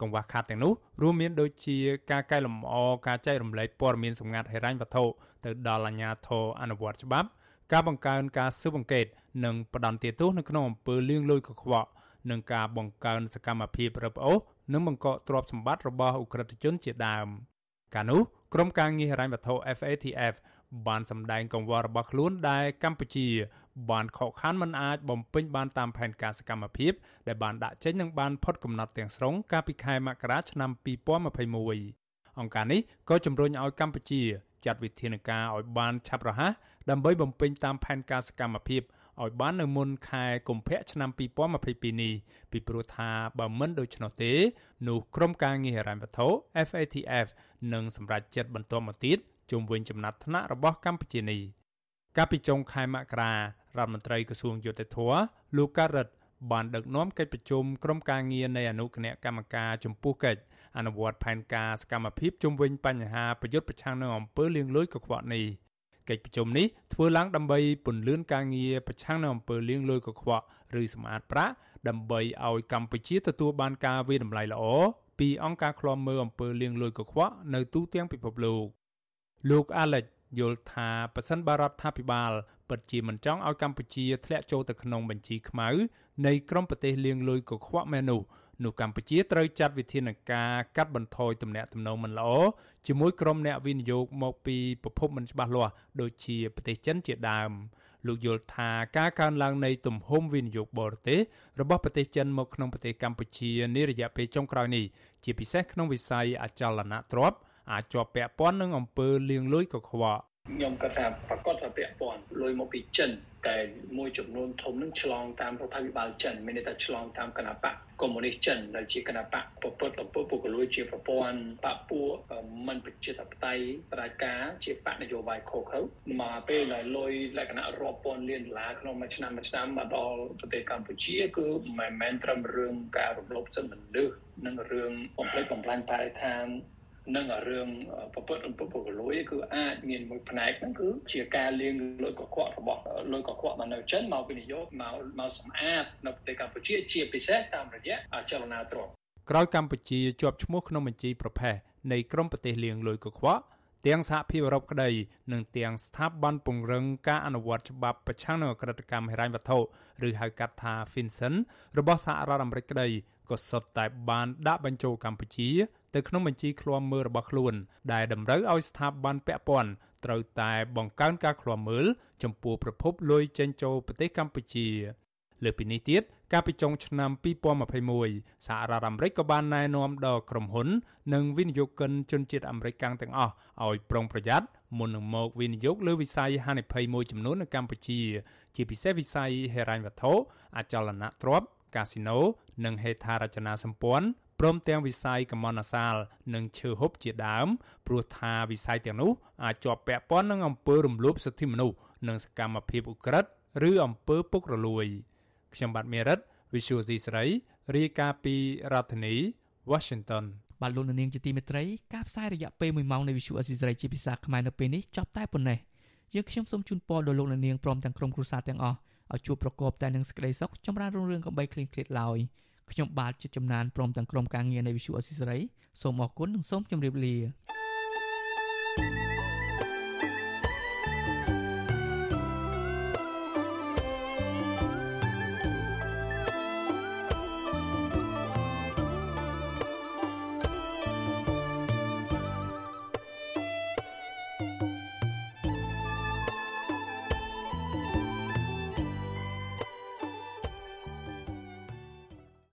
Speaker 21: កង្វះខាតទាំងនោះរួមមានដូចជាការកែលម្អការចែករំលែកព័ត៌មានសម្ងាត់ហិរញ្ញវត្ថុទៅដល់អាជ្ញាធរអនុវត្តច្បាប់ ការបង្កើនការស៊ើបអង្កេតនិងផ្ដន្ទាទោសនៅក្នុងអំពើលាងលុយកខ្វក់និងការបង្កើនសកម្មភាពរឹបអូសនិងបង្កកទ្រព្យសម្បត្តិរបស់អ ுக ្រិតជនជាដើមកាលនោះក្រុមការងារហិរញ្ញវត្ថុ FATF បានសម្ដែងកង្វល់របស់ខ្លួនដែលកម្ពុជា បានខកខានមិនអាចបំពេញបានតាមផែនការសកម្មភាពដែលបានដាក់ចេញនិងបានផុតកំណត់ទាំងស្រុងកាលពីខែមករាឆ្នាំ2021អង្គការនេះក៏ជំរុញឲ្យកម្ពុជាចាត់វិធានការឲ្យបានឆាប់រហ័សដើម្បីបំពេញតាមផែនការសកម្មភាពឲ្យបាននៅមុនខែកុម្ភៈឆ្នាំ2022នេះពីព្រោះថាបើមិនដូច្នោះទេនោះក្រុមការងារហិរញ្ញវត្ថុ FATF នឹងសម្រេចចិត្តបន្តមកទៀតជុំវិញចំណាត់ថ្នាក់របស់កម្ពុជានេះ កាលពីចុងខែមករារដ្ឋមន្ត្រីក្រសួងយុតិធធលោកការ៉ិតបានដឹកនាំកិច្ចប្រជុំក្រុមការងារនៃអនុគណៈកម្មការចំពោះកិច្ចអនុវត្តផែនការសកម្មភាពជុំវិញបញ្ហាប្រយុទ្ធប្រឆាំងនឹងអំពើលាងលុយកខ្វក់នេះកិច្ចប្រជុំនេះធ្វើឡើងដើម្បីពន្លឿនការងារប្រឆាំងនឹងអំពើលាងលុយកខ្វក់ឬសម្អាតប្រាក់ដើម្បីឲ្យកម្ពុជាទទួលបានការវិតម្លៃល្អពីអង្គការឃ្លាំមើលអំពើលាងលុយកខ្វក់នៅទូទាំងពិភពលោកលោក Alex យល់ថាប៉ះសិនបារដ្ឋាភិបាលពិតជាមិនចង់ឲ្យកម្ពុជាធ្លាក់ចូលទៅក្នុងបញ្ជីខ្មៅនៃក្រុមប្រទេសលាងលុយកខ្វក់មែននោះនោះកម្ពុជាត្រូវចាត់វិធានការកាត់បន្ថយទំនាក់ទំនងមិនល្អជាមួយក្រុមអ្នកវិនិយោគមកពីប្រភពមិនច្បាស់លាស់ដូចជាប្រទេសចិនជាដើមលោកយល់ថាការកើនឡើងនៃទំហំវិនិយោគបរទេសរបស់ប្រទេសចិនមកក្នុងប្រទេសកម្ពុជានារយៈពេលចុងក្រោយនេះជាពិសេសក្នុងវិស័យអចលនទ្រព្យ អាចជាប់ពាក់ព័ន្ធនឹងអំពើលាងលុយកខ្វក់
Speaker 23: ខ្ញុំគាត់ថាប្រកាសថាពាក់ព័ន្ធលុយមកពីចិនតែមួយចំនួនធំនឹងឆ្លងតាមរដ្ឋាភិបាលចិនមានន័យថាឆ្លងតាមគណបកកុម្មុយនីសចិនដែលជាគណបកប្រពុតអំពើពុករលួយជាប្រព័ន្ធបពួមិនប្រជាធិបតេយ្យប្រាជ្ញាជាបកនយោបាយខុសខើមកពេលដែលលុយលក្ខណៈរាប់ពាន់លានដុល្លារក្នុងមួយឆ្នាំមួយឆ្នាំមកដល់ប្រទេសកម្ពុជាគឺមិនមែនត្រឹមរឿងការរំលោភសិទ្ធិមនុស្សនិងរឿងបំផ្លិចបំផ្លាញបរិស្ថាន និងរឿងប្រពុតអំពើពុករលួយគឺអាចមានមួយផ្នែកហ្នឹងគឺជាការលាងលុយកខ្វក់របស់លុយកខ្វក់មកនៅចិនមកវិនិយោគមកមកសម្អាតនៅប្រទេសកម្ពុជាជាពិសេសតាមរយៈចលនាទ្រព្យ
Speaker 21: ក្រោយកម្ពុជាជាប់ឈ្មោះក្នុងបញ្ជីប្រភេទនៃក្រមប្រទេសលាងលុយកខ្វក់ទាំងសហភាពអឺរ៉ុបក្តីនិងទាំងស្ថាប័នពង្រឹងការអនុវត្តច្បាប់ប្រឆាំងនឹងអក្រិតកម្មហិរញ្ញវត្ថុឬហៅកាត់ថា FinCEN របស់សហរដ្ឋអាមេរិកក្តីក៏សុទ្ធតែបានដាក់បញ្ចូលកម្ពុជា ទៅក្នុងបញ្ជីឃ្លាំមើលរបស់ខ្លួន ដែលតម្រូវឲ្យស្ថាប័នពាក់ព័ន្ធត្រូវតែបង្កើនការឃ្លាំមើលចំពោះប្រភពលុយចេញចូលប្រទេសកម្ពុជាលើពីនេះទៀតកាលពីចុងឆ្នាំ2021សហរដ្ឋអាមេរិកក៏បានណែនាំដល់ក្រុមហ៊ុន និងវិនិយោគិនជនជាតិអាមេរិកកាំងទាំងអស់ឲ្យប្រុងប្រយ័ត្នមុននឹងមកវិនិយោគលើវិស័យហានិភ័យមួយចំនួននៅកម្ពុជា ជាពិសេសវិស័យហិរញ្ញវត្ថុអចលនទ្រព្យកាស៊ីណូនិងហេដ្ឋារចនាសម្ព័ន្ធ ព្រមទាំងវិស័យកម្មនសាល និងឈើហូបជាដើមព្រោះថាវិស័យទាំងនោះអាចជាប់ពាក់ព័ន្ធនឹងអំពើរំលោភសិទ្ធិមនុស្សនិងសកម្មភាពឧក្រិដ្ឋឬអំពើពុករលួយ ខ្ញុំបាទមេរិត Visual C ស្រីរាយការណ៍ពីរដ្ឋធានី Washington
Speaker 1: បាទលោកនាងជាទីមេត្រីការផ្សាយរយៈពេល1ម៉ោងនៃ Visual C ស្រីជាភាសាខ្មែរនៅពេលនេះចប់តែប៉ុណ្ណេះយើងខ្ញុំសូមជូនពរដល់លោកនាងព្រមទាំងក្រុមគ្រួសារទាំងអស់ឲ្យជួបប្រកបតែនឹងសេចក្តីសុខចម្រើនរុងរឿងកំបីគ្លៀងគ្លាតឡើយ ខ្ញុំបាទជាចំណានព្រមទាំងក្រុមការងារនៃ Visual Assisray សូមអរគុណនិងសូមជម្រាបលា